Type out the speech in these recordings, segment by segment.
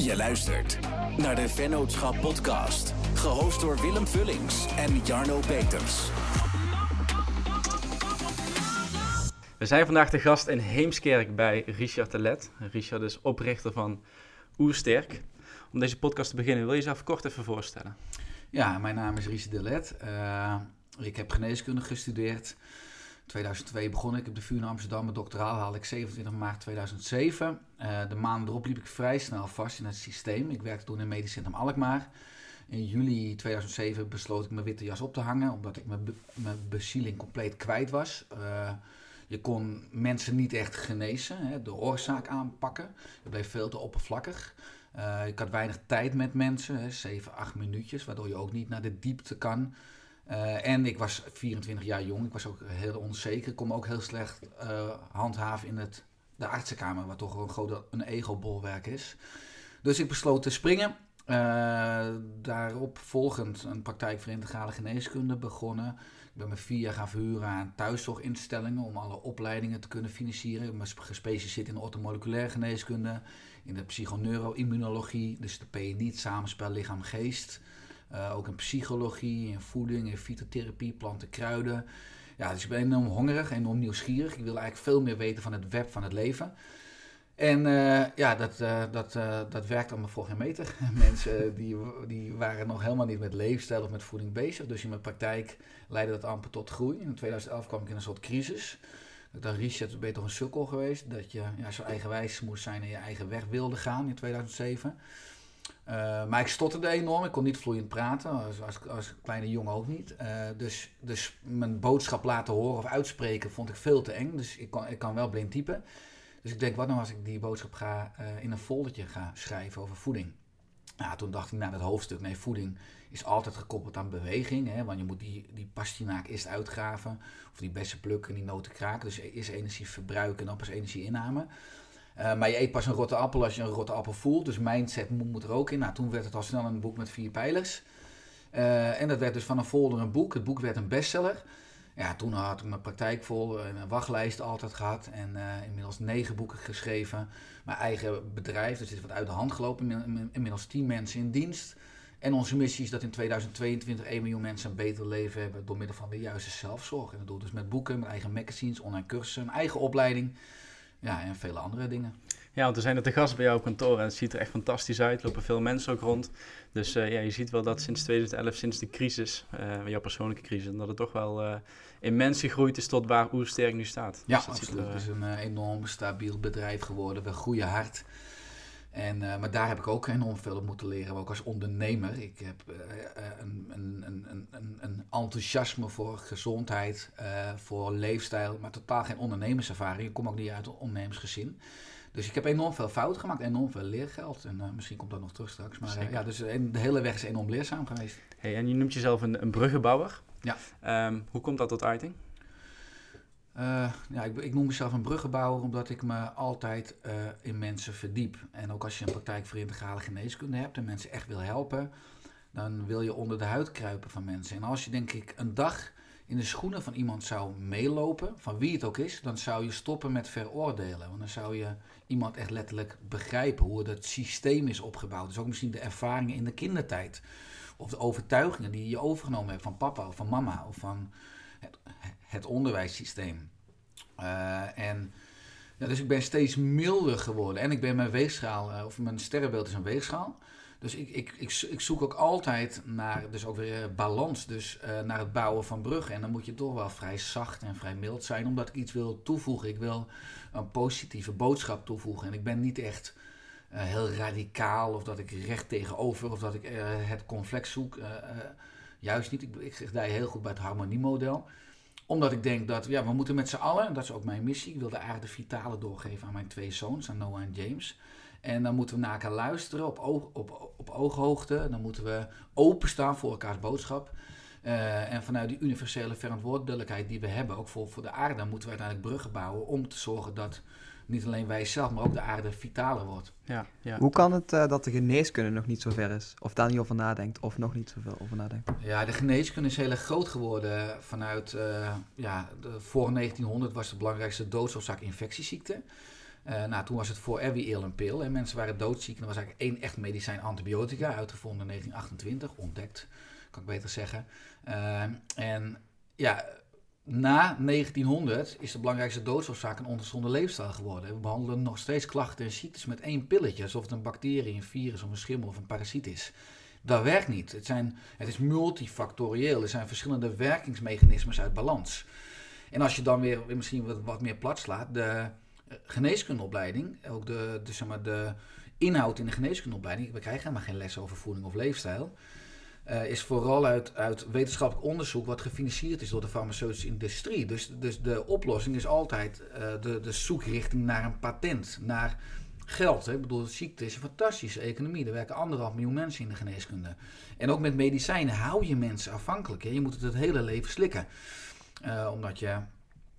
Je luistert naar de Vennootschap Podcast. Gehost door Willem Vullings en Jarno Peters. We zijn vandaag de gast in Heemskerk bij Richard de Let. Richard is oprichter van Oersterk. Om deze podcast te beginnen, wil je jezelf kort even voorstellen? Ja, mijn naam is Richard de Let. Uh, ik heb geneeskunde gestudeerd. 2002 begon ik op de VU in Amsterdam. Mijn doctoraal haalde ik 27 maart 2007. Uh, de maand erop liep ik vrij snel vast in het systeem. Ik werkte toen in Medisch Centrum Alkmaar. In juli 2007 besloot ik mijn witte jas op te hangen, omdat ik mijn, mijn bezieling compleet kwijt was. Uh, je kon mensen niet echt genezen, hè, de oorzaak aanpakken. Je bleef veel te oppervlakkig. Uh, ik had weinig tijd met mensen, hè, 7, 8 minuutjes, waardoor je ook niet naar de diepte kan. Uh, en ik was 24 jaar jong, ik was ook heel onzeker. Ik kon ook heel slecht uh, handhaven in het, de artsenkamer, wat toch een groot een ego-bolwerk is. Dus ik besloot te springen. Uh, daarop volgend een praktijk voor integrale geneeskunde begonnen. Ik ben me vier jaar gaan verhuren aan thuiszorginstellingen om alle opleidingen te kunnen financieren. Ik ben gespecialiseerd in de ortomoleculaire geneeskunde, in de psychoneuroimmunologie, dus de PNI, samenspel lichaam-geest. Uh, ook in psychologie, in voeding, in fytotherapie, planten, kruiden. Ja, dus ik ben enorm hongerig, enorm nieuwsgierig. Ik wil eigenlijk veel meer weten van het web van het leven. En uh, ja, dat, uh, dat, dat werkt allemaal voor geen meter. Mensen die, die waren nog helemaal niet met leefstijl of met voeding bezig. Dus in mijn praktijk leidde dat amper tot groei. In 2011 kwam ik in een soort crisis. Ik dacht, Richard, ben je toch een sukkel geweest? Dat je ja, zo eigenwijs moest zijn en je eigen weg wilde gaan in 2007. Uh, maar ik stotterde enorm, ik kon niet vloeiend praten, als, als, als kleine jongen ook niet. Uh, dus, dus mijn boodschap laten horen of uitspreken vond ik veel te eng. Dus ik kan, ik kan wel blind typen. Dus ik denk, wat nou als ik die boodschap ga, uh, in een foldertje ga schrijven over voeding? Nou, toen dacht ik naar dat hoofdstuk, nee, voeding is altijd gekoppeld aan beweging. Hè, want je moet die, die pastinaak eerst uitgraven, of die bessen plukken, die noten kraken. Dus eerst energie verbruiken en dan pas energie inname. Uh, maar je eet pas een rotte appel als je een rotte appel voelt. Dus mindset moet er ook in. Nou, toen werd het al snel een boek met vier pijlers. Uh, en dat werd dus van een folder een boek. Het boek werd een bestseller. Ja, toen had ik mijn praktijk vol en een wachtlijst altijd gehad. En inmiddels negen boeken geschreven. Mijn eigen bedrijf, dus is wat uit de hand gelopen. Inmiddels tien mensen in dienst. En onze missie is dat in 2022 1 miljoen mensen een beter leven hebben door middel van de juiste zelfzorg. En dat doe dus met boeken, mijn eigen magazines, online cursussen, mijn eigen opleiding. Ja, en vele andere dingen. Ja, want we zijn er te gast bij jou op kantoor en het ziet er echt fantastisch uit. Er lopen veel mensen ook rond. Dus uh, ja, je ziet wel dat sinds 2011, sinds de crisis, uh, jouw persoonlijke crisis, dat het toch wel uh, immens gegroeid is tot waar Oersterk nu staat. Ja, dus absoluut. Er, het is een enorm stabiel bedrijf geworden. We groeien hard. En, maar daar heb ik ook enorm veel op moeten leren, ook als ondernemer. Ik heb een, een, een, een, een enthousiasme voor gezondheid, voor leefstijl, maar totaal geen ondernemerservaring. Ik kom ook niet uit een ondernemersgezin. Dus ik heb enorm veel fouten gemaakt, enorm veel leergeld. En uh, misschien komt dat nog terug straks. Maar uh, ja, dus de hele weg is enorm leerzaam geweest. Hey, en je noemt jezelf een, een bruggenbouwer. Ja. Um, hoe komt dat tot uiting? Uh, ja, ik, ik, noem mezelf een bruggenbouwer omdat ik me altijd in mensen verdiep. En ook als je een praktijk voor integrale geneeskunde hebt en mensen echt wil helpen, dan wil je onder de huid kruipen van mensen. En als je denk ik een dag in de schoenen van iemand zou meelopen, van wie het ook is, dan zou je stoppen met veroordelen. Want dan zou je iemand echt letterlijk begrijpen hoe het systeem is opgebouwd. Dus ook misschien de ervaringen in de kindertijd. Of de overtuigingen die je overgenomen hebt van papa of van mama of van het, onderwijssysteem. Uh, en dus ik ben steeds milder geworden. En ik ben mijn weegschaal, uh, of mijn sterrenbeeld is een weegschaal. Dus ik, ik, ik, ik, zoek ook altijd naar, dus ook weer balans, dus naar het bouwen van bruggen. En dan moet je toch wel vrij zacht en vrij mild zijn, omdat ik iets wil toevoegen. Ik wil een positieve boodschap toevoegen. En ik ben niet echt heel radicaal, of dat ik recht tegenover, of dat ik het conflict zoek. juist niet. Ik, ik gedij heel goed bij het harmoniemodel omdat ik denk dat ja, we moeten met z'n allen, dat is ook mijn missie, ik wil de aarde vitale doorgeven aan mijn twee zoons, aan Noah en James. En dan moeten we naar elkaar luisteren op, oog, op, op ooghoogte. Dan moeten we openstaan voor elkaars boodschap. Uh, en vanuit die universele verantwoordelijkheid die we hebben, ook voor, voor de aarde, dan moeten we uiteindelijk bruggen bouwen om te zorgen dat niet alleen wij zelf, maar ook de aarde vitaler wordt. Ja, ja. Hoe kan het uh, dat de geneeskunde nog niet zo ver is? Of daar niet over nadenkt, of nog niet zoveel over nadenkt? Ja, de geneeskunde is heel erg groot geworden vanuit, uh, ja, de, voor 1900 was de belangrijkste doodsoorzaak infectieziekte. Uh, nou, toen was het voor every ill een pil. En mensen waren doodziek. En er was eigenlijk één echt medicijn antibiotica, uitgevonden in 1928, ontdekt, kan ik beter zeggen. Uh, en ja, na 1900 is de belangrijkste doodsoorzaak een ongezonde leefstijl geworden. We behandelen nog steeds klachten en ziektes met één pilletje, alsof het een bacterie, een virus of een schimmel of een parasiet is. Dat werkt niet. Het, zijn, het is multifactorieel. Er zijn verschillende werkingsmechanismes uit balans. En als je dan weer misschien wat, wat meer plat slaat, de eh, geneeskundeopleiding, ook de, de, zeg maar, de inhoud in de geneeskundeopleiding, we krijgen helemaal geen les over voeding of leefstijl. Uh, is vooral uit, uit wetenschappelijk onderzoek wat gefinancierd is door de farmaceutische industrie. Dus, dus de oplossing is altijd uh, de, de zoekrichting naar een patent, naar geld. Hè. Ik bedoel, ziekte is een fantastische economie. Er werken anderhalf miljoen mensen in de geneeskunde. En ook met medicijnen hou je mensen afhankelijk. Hè. Je moet het het hele leven slikken. Uh, omdat je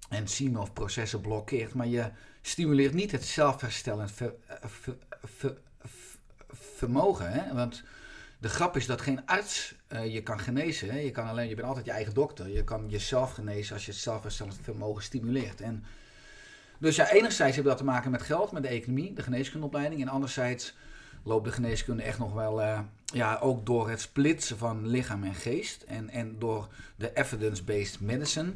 enzymen of processen blokkeert. Maar je stimuleert niet het zelfherstellend ver, ver, ver, vermogen. Hè. Want de grap is dat geen arts uh, je kan genezen. Hè. Je, kan alleen, je bent altijd je eigen dokter. Je kan jezelf genezen als je het vermogen stimuleert. En dus ja, enerzijds heeft dat te maken met geld, met de economie, de geneeskundeopleiding. En anderzijds loopt de geneeskunde echt nog wel, uh, ja, ook door het splitsen van lichaam en geest. En, en door de evidence-based medicine.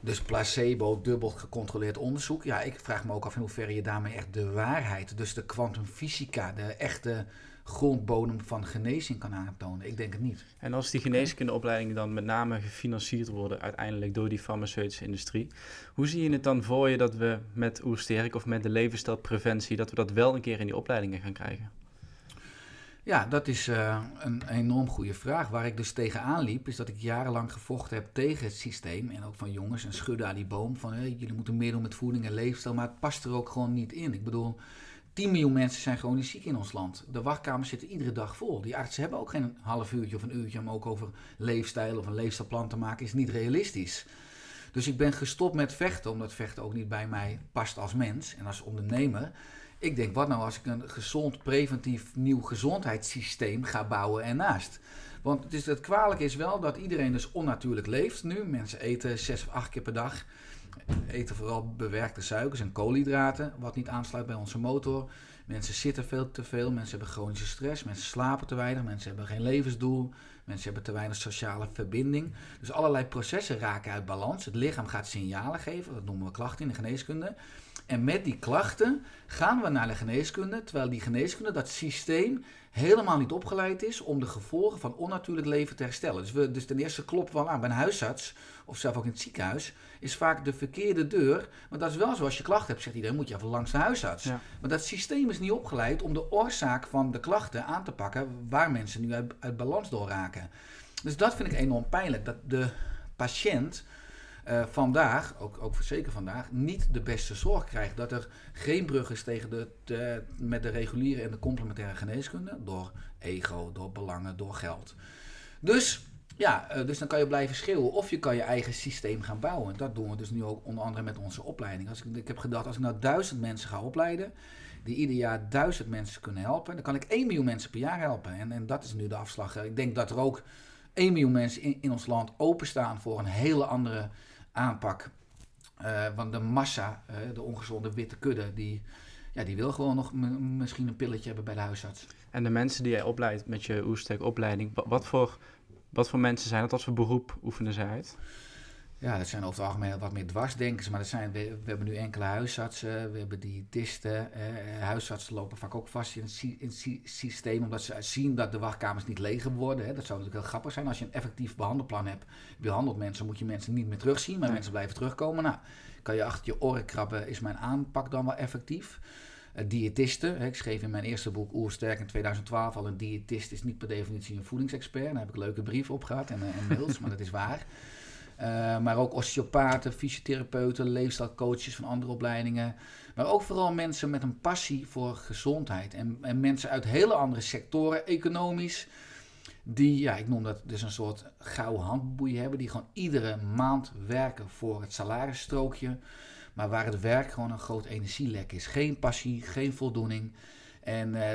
Dus placebo, dubbel gecontroleerd onderzoek. Ja, ik vraag me ook af in hoeverre je daarmee echt de waarheid, dus de kwantumfysica, de echte grondbodem van genezing kan aantonen. Ik denk het niet. En als die geneeskundeopleidingen dan met name gefinancierd worden uiteindelijk door die farmaceutische industrie, hoe zie je het dan voor je dat we met Oersterk of met de levensstijlpreventie, dat we dat wel een keer in die opleidingen gaan krijgen? Ja, dat is uh, een enorm goede vraag. Waar ik dus tegenaan liep, is dat ik jarenlang gevochten heb tegen het systeem. En ook van jongens en schudden aan die boom. Van hey, jullie moeten meer doen met voeding en leefstijl. Maar het past er ook gewoon niet in. Ik bedoel, 10 miljoen mensen zijn chronisch ziek in ons land. De wachtkamers zitten iedere dag vol. Die artsen hebben ook geen half uurtje of een uurtje om ook over leefstijl of een leefstijlplan te maken. Is niet realistisch. Dus ik ben gestopt met vechten, omdat vechten ook niet bij mij past als mens en als ondernemer. Ik denk, wat nou als ik een gezond, preventief nieuw gezondheidssysteem ga bouwen ernaast? Want het, is, het kwalijke is wel dat iedereen dus onnatuurlijk leeft nu. Mensen eten zes of acht keer per dag eten vooral bewerkte suikers en koolhydraten, wat niet aansluit bij onze motor. Mensen zitten veel te veel, mensen hebben chronische stress, mensen slapen te weinig, mensen hebben geen levensdoel, mensen hebben te weinig sociale verbinding. Dus allerlei processen raken uit balans. Het lichaam gaat signalen geven, dat noemen we klachten in de geneeskunde. En met die klachten gaan we naar de geneeskunde, terwijl die geneeskunde, dat systeem, helemaal niet opgeleid is om de gevolgen van onnatuurlijk leven te herstellen. Dus, we, dus ten eerste kloppen we aan bij een huisarts, of zelf ook in het ziekenhuis, is vaak de verkeerde deur. Maar dat is wel zo, als je klachten hebt, zegt iedereen, moet je even langs de huisarts. Maar dat systeem is niet opgeleid om de oorzaak van de klachten aan te pakken waar mensen nu uit, uit balans doorraken. Dus dat vind ik enorm pijnlijk, dat de patiënt uh, vandaag, ook, ook zeker vandaag, niet de beste zorg krijgt. Dat er geen brug is tegen de, de, met de reguliere en de complementaire geneeskunde. Door ego, door belangen, door geld. Dus ja, uh, dus dan kan je blijven schreeuwen. Of je kan je eigen systeem gaan bouwen. Dat doen we dus nu ook onder andere met onze opleiding. Als ik, ik heb gedacht, als ik nou duizend mensen ga opleiden, die ieder jaar duizend mensen kunnen helpen, dan kan ik 1 miljoen mensen per jaar helpen. En, en dat is nu de afslag. Ik denk dat er ook 1 miljoen mensen in, in ons land openstaan voor een hele andere aanpak. Uh, want de massa, de ongezonde witte kudde, die, ja, die wil gewoon nog misschien een pilletje hebben bij de huisarts. En de mensen die jij opleidt met je Oestek opleiding, wat voor, wat voor mensen zijn dat? Wat voor beroep oefenen zij uit? Ja, dat zijn over het algemeen wat meer dwarsdenkers. Maar dat zijn, we, we hebben nu enkele huisartsen, we hebben diëtisten. Eh, huisartsen lopen vaak ook vast in het, in het, systeem, omdat ze zien dat de wachtkamers niet leger worden. Hè. Dat zou natuurlijk heel grappig zijn. Als je een effectief behandelplan hebt, behandelt mensen, moet je mensen niet meer terugzien, maar mensen blijven terugkomen. Nou, kan je achter je oren krabben, is mijn aanpak dan wel effectief? Diëtisten, ik schreef in mijn eerste boek Oersterk in 2012 al, een diëtist is niet per definitie een voedingsexpert. Daar heb ik leuke brieven op gehad en, en mails, maar dat is waar. Uh, maar ook osteopaten, fysiotherapeuten, leefstijlcoaches van andere opleidingen. Maar ook vooral mensen met een passie voor gezondheid. En, en mensen uit hele andere sectoren, economisch. Die, ja, ik noem dat dus een soort gouden handboeien hebben. Die gewoon iedere maand werken voor het salarisstrookje. Maar waar het werk gewoon een groot energielek is. Geen passie, geen voldoening. En uh,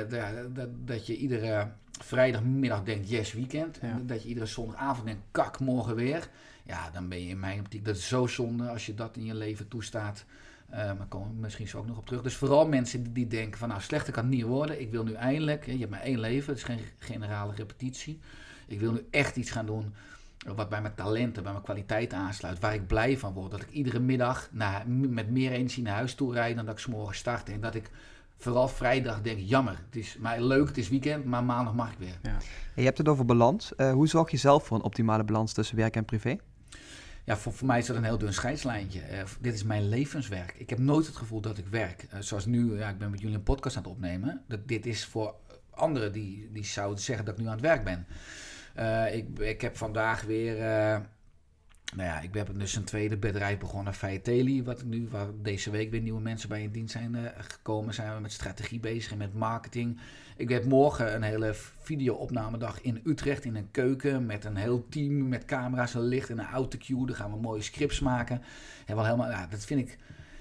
dat, dat je iedere vrijdagmiddag denkt, yes, weekend. Ja. En dat je iedere zondagavond denkt, kak, morgen weer. Ja, dan ben je in mijn optiek, dat is zo zonde als je dat in je leven toestaat. Uh, maar komen we misschien zo ook nog op terug. Dus vooral mensen die, die denken van nou slechter kan het niet worden. Ik wil nu eindelijk, je hebt maar één leven, het is geen generale repetitie. Ik wil nu echt iets gaan doen wat bij mijn talenten, bij mijn kwaliteit aansluit. Waar ik blij van word. Dat ik iedere middag naar, met meer energie naar huis toe rijd dan dat ik s morgen start. En dat ik vooral vrijdag denk, jammer, het is maar leuk, het is weekend, maar maandag mag ik weer. Ja. je hebt het over balans. Uh, hoe zorg je zelf voor een optimale balans tussen werk en privé? Ja, voor, voor mij is dat een heel dun scheidslijntje. Uh, dit is mijn levenswerk. Ik heb nooit het gevoel dat ik werk. Uh, zoals nu, ja, ik ben met jullie een podcast aan het opnemen. Dat, dit is voor anderen die, die zouden zeggen dat ik nu aan het werk ben. Ik, ik heb vandaag weer nou ja, ik heb dus een tweede bedrijf begonnen, Fiateli, wat nu, waar deze week weer nieuwe mensen bij in dienst zijn uh, gekomen. Zijn we met strategie bezig en met marketing. Ik heb morgen een hele video-opnamedag in Utrecht in een keuken met een heel team met camera's en licht en een autocue. Daar gaan we mooie scripts maken. En wel helemaal, ja, dat vind ik.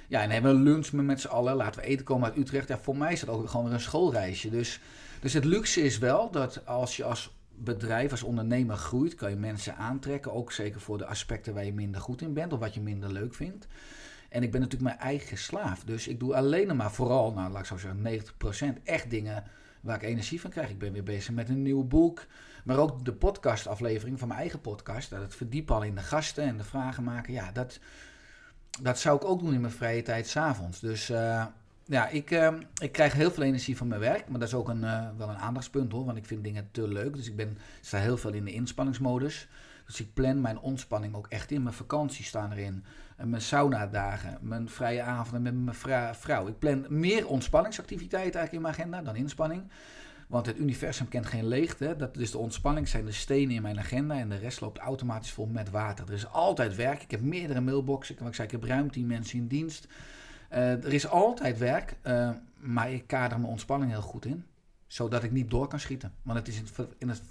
Ja, en hebben we lunch met z'n allen. Laten we eten komen uit Utrecht. Ja, voor mij is dat ook gewoon weer een schoolreisje. Dus, dus het luxe is wel dat als je als bedrijf, als ondernemer groeit, kan je mensen aantrekken. Ook zeker voor de aspecten waar je minder goed in bent of wat je minder leuk vindt. En ik ben natuurlijk mijn eigen slaaf. Dus ik doe alleen maar vooral, nou laat ik zo zeggen, 90% echt dingen waar ik energie van krijg. Ik ben weer bezig met een nieuw boek. Maar ook de podcastaflevering van mijn eigen podcast. Dat het verdiepen al in de gasten en de vragen maken. Ja, dat, dat zou ik ook doen in mijn vrije tijd s'avonds. Dus uh, ja, ik, uh, ik krijg heel veel energie van mijn werk. Maar dat is ook een, uh, wel een aandachtspunt hoor. Want ik vind dingen te leuk. Dus ik ben, sta heel veel in de inspanningsmodus. Dus ik plan mijn ontspanning ook echt in. Mijn vakanties staan erin. Mijn sauna-dagen. Mijn vrije avonden met mijn vrouw. Ik plan meer ontspanningsactiviteiten eigenlijk in mijn agenda dan inspanning. Want het universum kent geen leegte. Dat is de ontspanning, zijn de stenen in mijn agenda. En de rest loopt automatisch vol met water. Er is altijd werk. Ik heb meerdere mailboxen. Ik, zei, ik heb ruim 10 mensen in dienst. Uh, er is altijd werk, uh, maar ik kader mijn ontspanning heel goed in. Zodat ik niet door kan schieten. Want het is in het, in het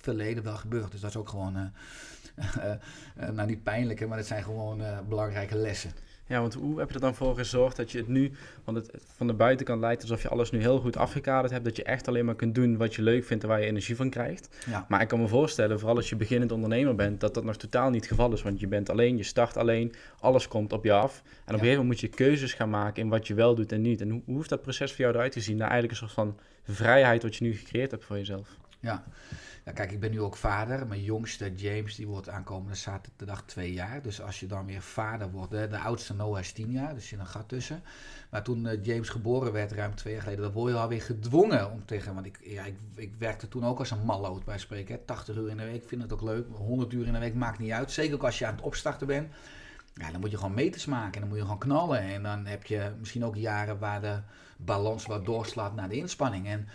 verleden wel gebeurd. Dus dat is ook gewoon, uh, nou niet pijnlijk, maar het zijn gewoon belangrijke lessen. Ja, want hoe heb je er dan voor gezorgd dat je het nu, want het van de buitenkant lijkt alsof je alles nu heel goed afgekaderd hebt, dat je echt alleen maar kunt doen wat je leuk vindt en waar je energie van krijgt. Ja. Maar ik kan me voorstellen, vooral als je beginnend ondernemer bent, dat dat nog totaal niet het geval is. Want je bent alleen, je start alleen, alles komt op je af. En op een gegeven moment moet je keuzes gaan maken in wat je wel doet en niet. En hoe, hoe heeft dat proces voor jou eruit gezien? Nou, eigenlijk een soort van vrijheid wat je nu gecreëerd hebt voor jezelf. Ja, ja, kijk, ik ben nu ook vader. Mijn jongste, James, die wordt aankomende zaterdag twee jaar. Dus als je dan weer vader wordt, hè, de oudste Noah is tien jaar, dus zit een gat tussen. Maar toen uh, James geboren werd, ruim twee jaar geleden, dan word je alweer gedwongen om tegen... Want ik, ja, ik, ik werkte toen ook als een malloot bij spreken. Hè, 80 uur in de week, vind het ook leuk. 100 uur in de week maakt niet uit. Zeker ook als je aan het opstarten bent. Ja, dan moet je gewoon meters maken en dan moet je gewoon knallen. En dan heb je misschien ook jaren waar de balans wat doorslaat naar de inspanning. En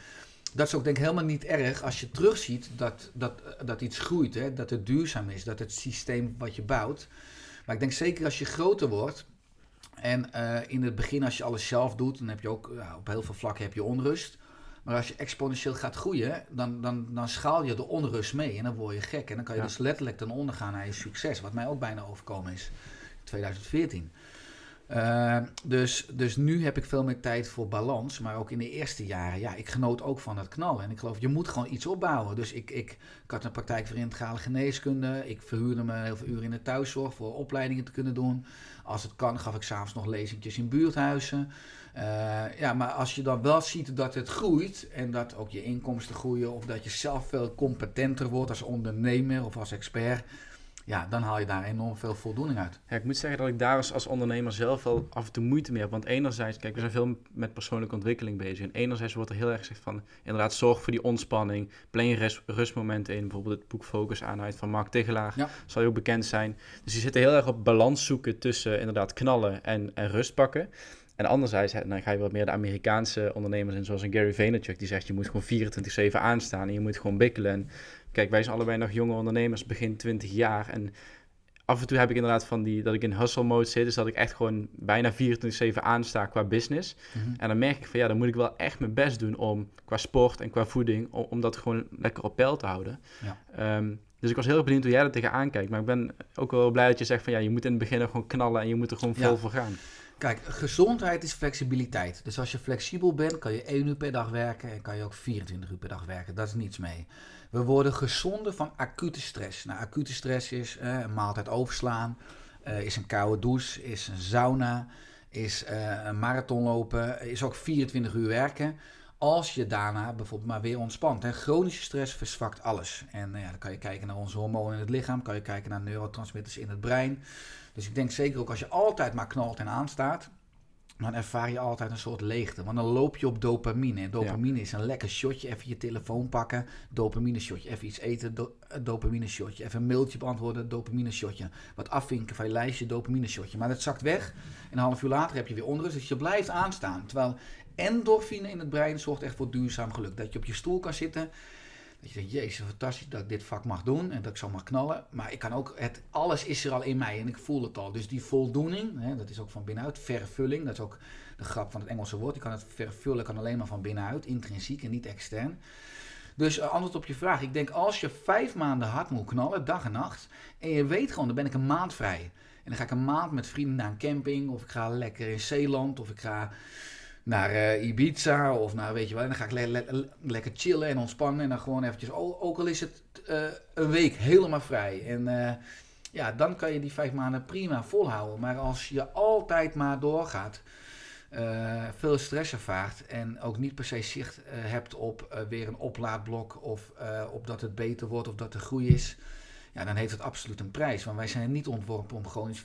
dat is ook denk ik helemaal niet erg als je terugziet dat, dat, dat iets groeit, hè? dat het duurzaam is, dat het systeem wat je bouwt. Maar ik denk zeker als je groter wordt en uh, in het begin als je alles zelf doet, dan heb je ook ja, op heel veel vlakken heb je onrust. Maar als je exponentieel gaat groeien, dan, dan, dan schaal je de onrust mee en dan word je gek. En dan kan je dus letterlijk ten onder gaan naar je succes, wat mij ook bijna overkomen is in 2014. Uh, dus, dus nu heb ik veel meer tijd voor balans. Maar ook in de eerste jaren, ja, ik genoot ook van het knallen. En ik geloof, je moet gewoon iets opbouwen. Dus ik, ik, ik had een praktijk voor integrale geneeskunde. Ik verhuurde me heel veel uren in de thuiszorg voor opleidingen te kunnen doen. Als het kan, gaf ik s'avonds nog lezingjes in buurthuizen. Uh, ja, maar als je dan wel ziet dat het groeit en dat ook je inkomsten groeien... of dat je zelf veel competenter wordt als ondernemer of als expert ja, dan haal je daar enorm veel voldoening uit. Ja, ik moet zeggen dat ik daar als, als ondernemer zelf wel af en toe moeite mee heb. Want enerzijds, kijk, we zijn veel met persoonlijke ontwikkeling bezig. En enerzijds wordt er heel erg gezegd van, inderdaad, zorg voor die ontspanning. Plan je rust, rustmomenten in. Bijvoorbeeld het boek Focus aanheid van Mark Tegelaar. Ja. Zal je ook bekend zijn. Dus die zitten heel erg op balans zoeken tussen inderdaad knallen en, en rust pakken. En anderzijds dan ga je wat meer de Amerikaanse ondernemers in, zoals een Gary Vaynerchuk, die zegt je moet gewoon 24-7 aanstaan en je moet gewoon bikkelen. En Kijk, wij zijn allebei nog jonge ondernemers, begin 20 jaar. En af en toe heb ik inderdaad van die, dat ik in hustle mode zit. Dus dat ik echt gewoon bijna 24-7 aansta qua business. Mhm. En dan merk ik van ja, dan moet ik wel echt mijn best doen om qua sport en qua voeding, om, om dat gewoon lekker op peil te houden. Ja. Ehm, dus ik was heel erg benieuwd hoe jij er tegenaan kijkt. Maar ik ben ook wel blij dat je zegt van ja, je moet in het begin gewoon knallen en je moet er gewoon vol voor gaan. Kijk, gezondheid is flexibiliteit. Dus als je flexibel bent, kan je 1 uur per dag werken en kan je ook 24 uur per dag werken. Dat is niets mee. We worden gezonder van acute stress. Nou, acute stress is eh, een maaltijd overslaan, uh, is een koude douche, is een sauna. is eh, een marathon lopen, is ook 24 uur werken. Als je daarna bijvoorbeeld maar weer ontspant. Hè. Chronische stress verzwakt alles. En nou ja, dan kan je kijken naar onze hormonen in het lichaam, kan je kijken naar neurotransmitters in het brein. Dus ik denk zeker ook als je altijd maar knalt en aanstaat, dan ervaar je altijd een soort leegte. Want dan loop je op dopamine. En dopamine is een lekker shotje. Even je telefoon pakken, dopamine shotje. Even iets eten, do dopamine shotje. Even een mailtje beantwoorden, dopamine shotje. Wat afvinken van je lijstje, dopamine shotje. Maar dat zakt weg. En een half uur later heb je weer onrust. Dus je blijft aanstaan. Terwijl endorfine in het brein zorgt echt voor duurzaam geluk. Dat je op je stoel kan zitten dat je denkt, jezus, fantastisch dat ik dit vak mag doen en dat ik zo mag knallen. Maar ik kan ook, het, alles is er al in mij en ik voel het al. Dus die voldoening, hè, dat is ook van binnenuit, vervulling. Dat is ook de grap van het Engelse woord. Je kan het vervullen, kan alleen maar van binnenuit, intrinsiek en niet extern. Dus uh, antwoord op je vraag. Ik denk, als je vijf maanden hard moet knallen, dag en nacht. En je weet gewoon, dan ben ik een maand vrij. En dan ga ik een maand met vrienden naar een camping. Of ik ga lekker in Zeeland. Of ik ga naar uh, Ibiza of naar weet je wel. En dan ga ik lekker chillen en ontspannen. En dan gewoon eventjes, ook al is het uh, een week helemaal vrij. En uh, ja, dan kan je die vijf maanden prima volhouden. Maar als je altijd maar doorgaat, veel stress ervaart en ook niet per se zicht hebt op weer een oplaadblok of op dat het beter wordt of dat er groei is ja, dan heeft het absoluut een prijs. Want wij zijn niet ontworpen om gewoon eens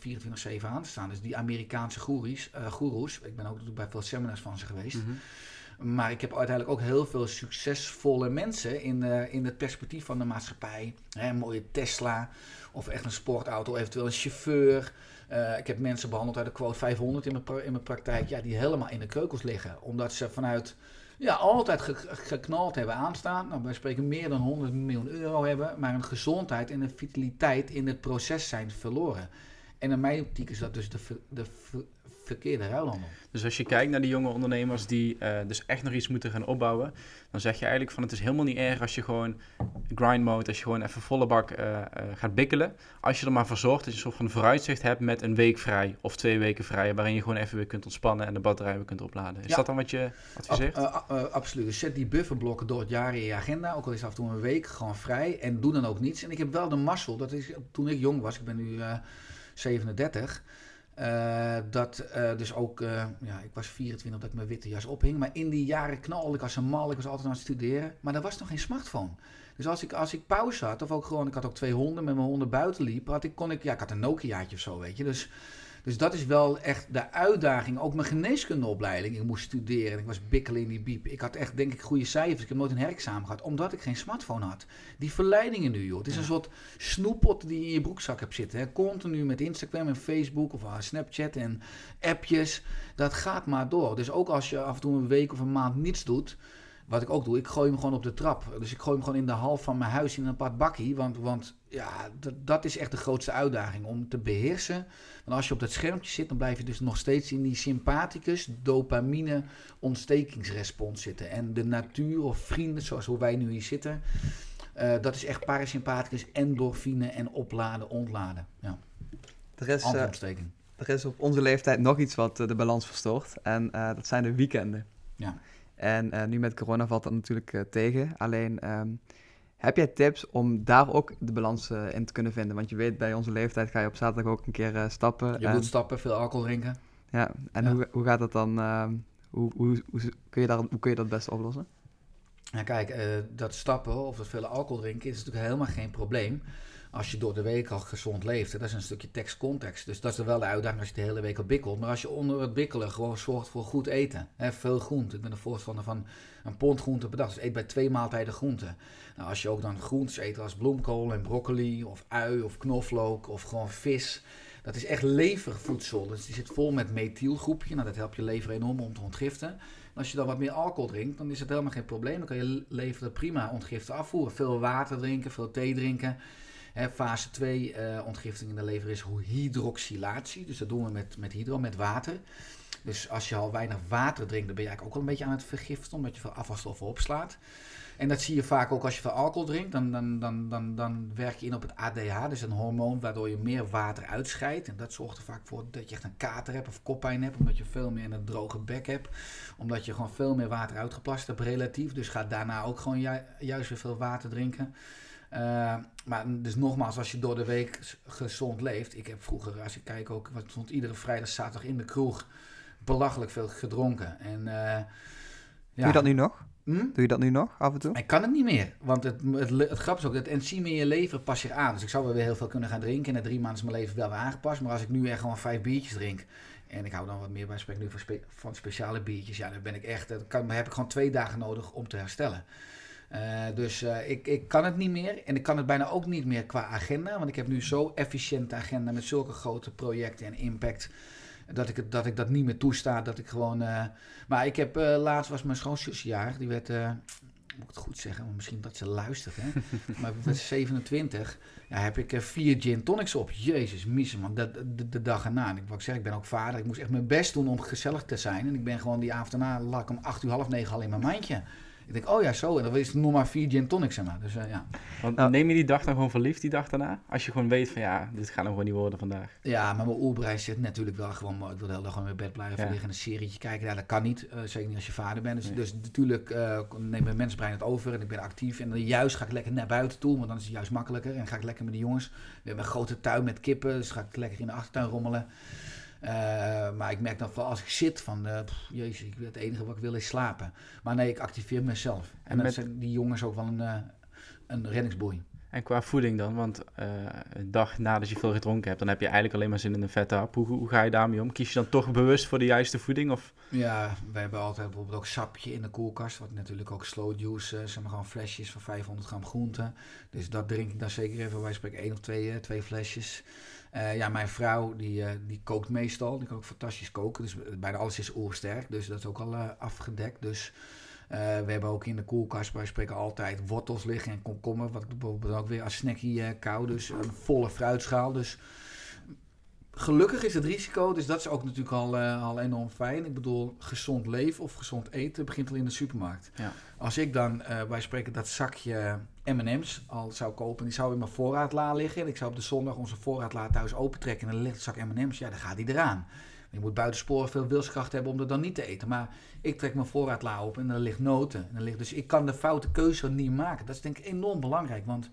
24-7 aan te staan. Dus die Amerikaanse goeroes, uh, goeroes ik ben ook bij veel seminars van ze geweest. Mhm. Maar ik heb uiteindelijk ook heel veel succesvolle mensen in, in het perspectief van de maatschappij. Hè, een mooie Tesla of echt een sportauto, eventueel een chauffeur. Uh, ik heb mensen behandeld uit de quote 500 in mijn, in mijn praktijk, ja, die helemaal in de keukels liggen. Omdat ze vanuit ja, altijd geknald hebben aanstaan. Nou, wij spreken meer dan 100 miljoen euro hebben, maar een gezondheid en een vitaliteit in het proces zijn verloren. En in mijn optiek is dat dus de, de verkeerde ruilhandel. Dus als je kijkt naar die jonge ondernemers die uh, dus echt nog iets moeten gaan opbouwen, dan zeg je eigenlijk van het is helemaal niet erg als je gewoon grind mode, als je gewoon even volle bak uh, uh, gaat bikkelen. Als je er maar voor zorgt dat je een soort van vooruitzicht hebt met een week vrij of twee weken vrij, waarin je gewoon even weer kunt ontspannen en de batterij weer kunt opladen. Is dat dan wat je adviseert? Ab, absoluut. Dus zet die bufferblokken door het jaar in je agenda, ook al is af en toe een week gewoon vrij en doe dan ook niets. En ik heb wel de mazzel, dat is toen ik jong was, ik ben nu 37. Uh, dat uh, dus ook, uh, ja, ik was 24 dat ik mijn witte jas ophing. Maar in die jaren knalde ik als een mal. Ik was altijd aan het studeren. Maar er was nog geen smartphone. Dus als ik, als ik pauze had, of ook gewoon, ik had ook twee honden, met mijn honden buiten liep, had ik, kon ik, ja, ik had een Nokiaatje of zo, weet je. Dus dus dat is wel echt de uitdaging. Ook mijn geneeskundeopleiding. Ik moest studeren. Ik was bikkelen in die biep. Ik had echt, denk ik, goede cijfers. Ik heb nooit een herexamen gehad. Omdat ik geen smartphone had. Die verleidingen nu, joh. Het is een soort snoeppot die je in je broekzak hebt zitten. Hè. Continu met Instagram en Facebook of uh, Snapchat en appjes. Dat gaat maar door. Dus ook als je af en toe een week of een maand niets doet wat ik ook doe, ik gooi hem gewoon op de trap. Dus ik gooi hem gewoon in de hal van mijn huis in een apart bakkie. Want, want ja, dat is echt de grootste uitdaging om te beheersen. Want als je op dat schermpje zit, dan blijf je dus nog steeds in die sympathicus dopamine ontstekingsrespons zitten. En de natuur of vrienden, zoals hoe wij nu hier zitten, uh, dat is echt parasympathicus, endorfine en opladen, ontladen. Ja. Er is, uh, er is op onze leeftijd nog iets wat uh, de balans verstoort. En dat zijn de weekenden. Ja. En uh, nu met corona valt dat natuurlijk uh, tegen. Alleen, um, heb jij tips om daar ook de balans uh, in te kunnen vinden? Want je weet, bij onze leeftijd ga je op zaterdag ook een keer stappen. Je en... moet stappen, veel alcohol drinken. Ja, en ja. Hoe, hoe gaat dat dan? Ehm, hoe, hoe, hoe, kun je daar, hoe kun je dat best oplossen? Ja, kijk, dat stappen of dat veel alcohol drinken is natuurlijk helemaal geen probleem als je door de week al gezond leeft. Dat is een stukje tekstcontext. Dus dat is wel de uitdaging als je de hele week al bikkelt. Maar als je onder het bikkelen gewoon zorgt voor goed eten. Hè, veel groente. Ik ben een voorstander van een pond groente per dag. Dus eet bij twee maaltijden groente. Nou, als je ook dan groentes eet als bloemkool en broccoli of ui of knoflook of gewoon vis. Dat is echt levervoedsel. Dus die zit vol met methylgroepje. Nou, dat helpt je lever enorm om te ontgiften. En als je dan wat meer alcohol drinkt, dan is het helemaal geen probleem. Dan kan je lever prima ontgiften afvoeren. Veel water drinken, veel thee drinken fase 2 uh, eh, ontgifting in de lever is hydroxylatie. Dus dat doen we met, met hydro, met water. Dus als je al weinig water drinkt, dan ben je eigenlijk ook wel een beetje aan het vergiften, omdat je veel afvalstoffen opslaat. En dat zie je vaak ook als je veel alcohol drinkt. Dan, dan, dan, dan, dan werk je in op het ADH, dus een hormoon waardoor je meer water uitscheidt. En dat zorgt er vaak voor dat je echt een kater hebt of koppijn hebt, omdat je veel meer een droge bek hebt. Omdat je gewoon veel meer water uitgeplast hebt relatief. Dus ga daarna ook gewoon ju juist weer veel water drinken. Uh, maar dus nogmaals, als je door de week gezond leeft. Ik heb vroeger, als ik kijk ook, wat stond iedere vrijdag, zaterdag in de kroeg. belachelijk veel gedronken. En, ja. Doe je dat nu nog? Hm? Doe je dat nu nog af en toe? Ik kan het niet meer. Want het, het, het grap is ook, dat enzym in je lever pas zich aan. Dus ik zou wel weer heel veel kunnen gaan drinken. En na drie maanden is mijn leven wel weer aangepast. Maar als ik nu echt gewoon vijf biertjes drink. En ik hou dan wat meer bij sprek nu van, spe, van speciale biertjes. Ja, dan ben ik echt. Dan kan, heb ik gewoon twee dagen nodig om te herstellen. Uh, dus uh, ik, ik kan het niet meer. En ik kan het bijna ook niet meer qua agenda. Want ik heb nu zo efficiënte agenda met zulke grote projecten en impact dat ik, het, dat ik dat niet meer toesta. Dat ik gewoon. Uh, maar ik heb laatst was mijn schoonzusjaar. Die werd. Moet ik het goed zeggen, maar misschien dat ze luistert. Hè? maar ik was 27. Ja, heb ik vier gin tonics op. Jezus, missen man. De, de, de dag erna. En ik, wat ik zeg, ik ben ook vader. Ik moest echt mijn best doen om gezellig te zijn. En ik ben gewoon die avond daarna, lag ik om acht uur, half negen al in mijn mandje. Ik denk, oh ja, zo. En dan is het nog maar vier gin tonics, zeg maar. Dus uh, ja. Want nou, neem je die dag dan gewoon verliefd, die dag daarna? Als je gewoon weet van, ja, dit gaat nog gewoon niet worden vandaag. Ja, maar mijn oerbrein zit natuurlijk wel gewoon... Ik wil de hele dag gewoon in bed blijven ja. liggen en een serietje kijken. Ja, dat kan niet. Uh, zeker niet als je vader bent. Dus, dus natuurlijk uh, neemt mijn mensbrein het over en ik ben actief. En dan juist ga ik lekker naar buiten toe, want dan is het juist makkelijker. En ga ik lekker met de jongens. We hebben een grote tuin met kippen, dus ga ik lekker in de achtertuin rommelen. Uh, maar ik merk dan vooral als ik zit van, uh, pff, jezus, het enige wat ik wil is slapen. Maar nee, ik activeer mezelf. En, zijn die jongens ook wel een, uh, een reddingsboei. En qua voeding dan, want een dag nadat je veel gedronken hebt, dan heb je eigenlijk alleen maar zin in een vette hap. Hoe, hoe, ga je daarmee om? Kies je dan toch bewust voor de juiste voeding? Of? Ja, we hebben altijd bijvoorbeeld ook sapje in de koelkast, wat natuurlijk ook slow juice, zeg maar gewoon flesjes van 500 gram groente. Dus dat drink ik dan zeker even, wij spreken één of twee, twee flesjes. Uh, ja, mijn vrouw die, uh, die kookt meestal. Die kan ook fantastisch koken. Dus bijna alles is oersterk. Dus dat is ook al afgedekt. Dus we hebben ook in de koelkast, wij spreken altijd wortels liggen en komkommer. Wat ik bijvoorbeeld ook weer als snackie kou. Dus een volle fruitschaal. Dus gelukkig is het risico, dus dat is ook natuurlijk al, al enorm fijn. Ik bedoel, gezond leven of gezond eten begint al in de supermarkt. Ja. Als ik dan, wij spreken dat zakje M&M's al zou kopen. Die zou in mijn voorraadla liggen. En ik zou op de zondag onze voorraadla thuis opentrekken. En dan ligt zak M&M's. Ja, dan gaat die eraan. Je moet buitensporen veel wilskracht hebben om dat dan niet te eten. Maar ik trek mijn voorraadla open en er ligt noten. En er ligt, dus ik kan de foute keuze niet maken. Dat is denk ik enorm belangrijk. Want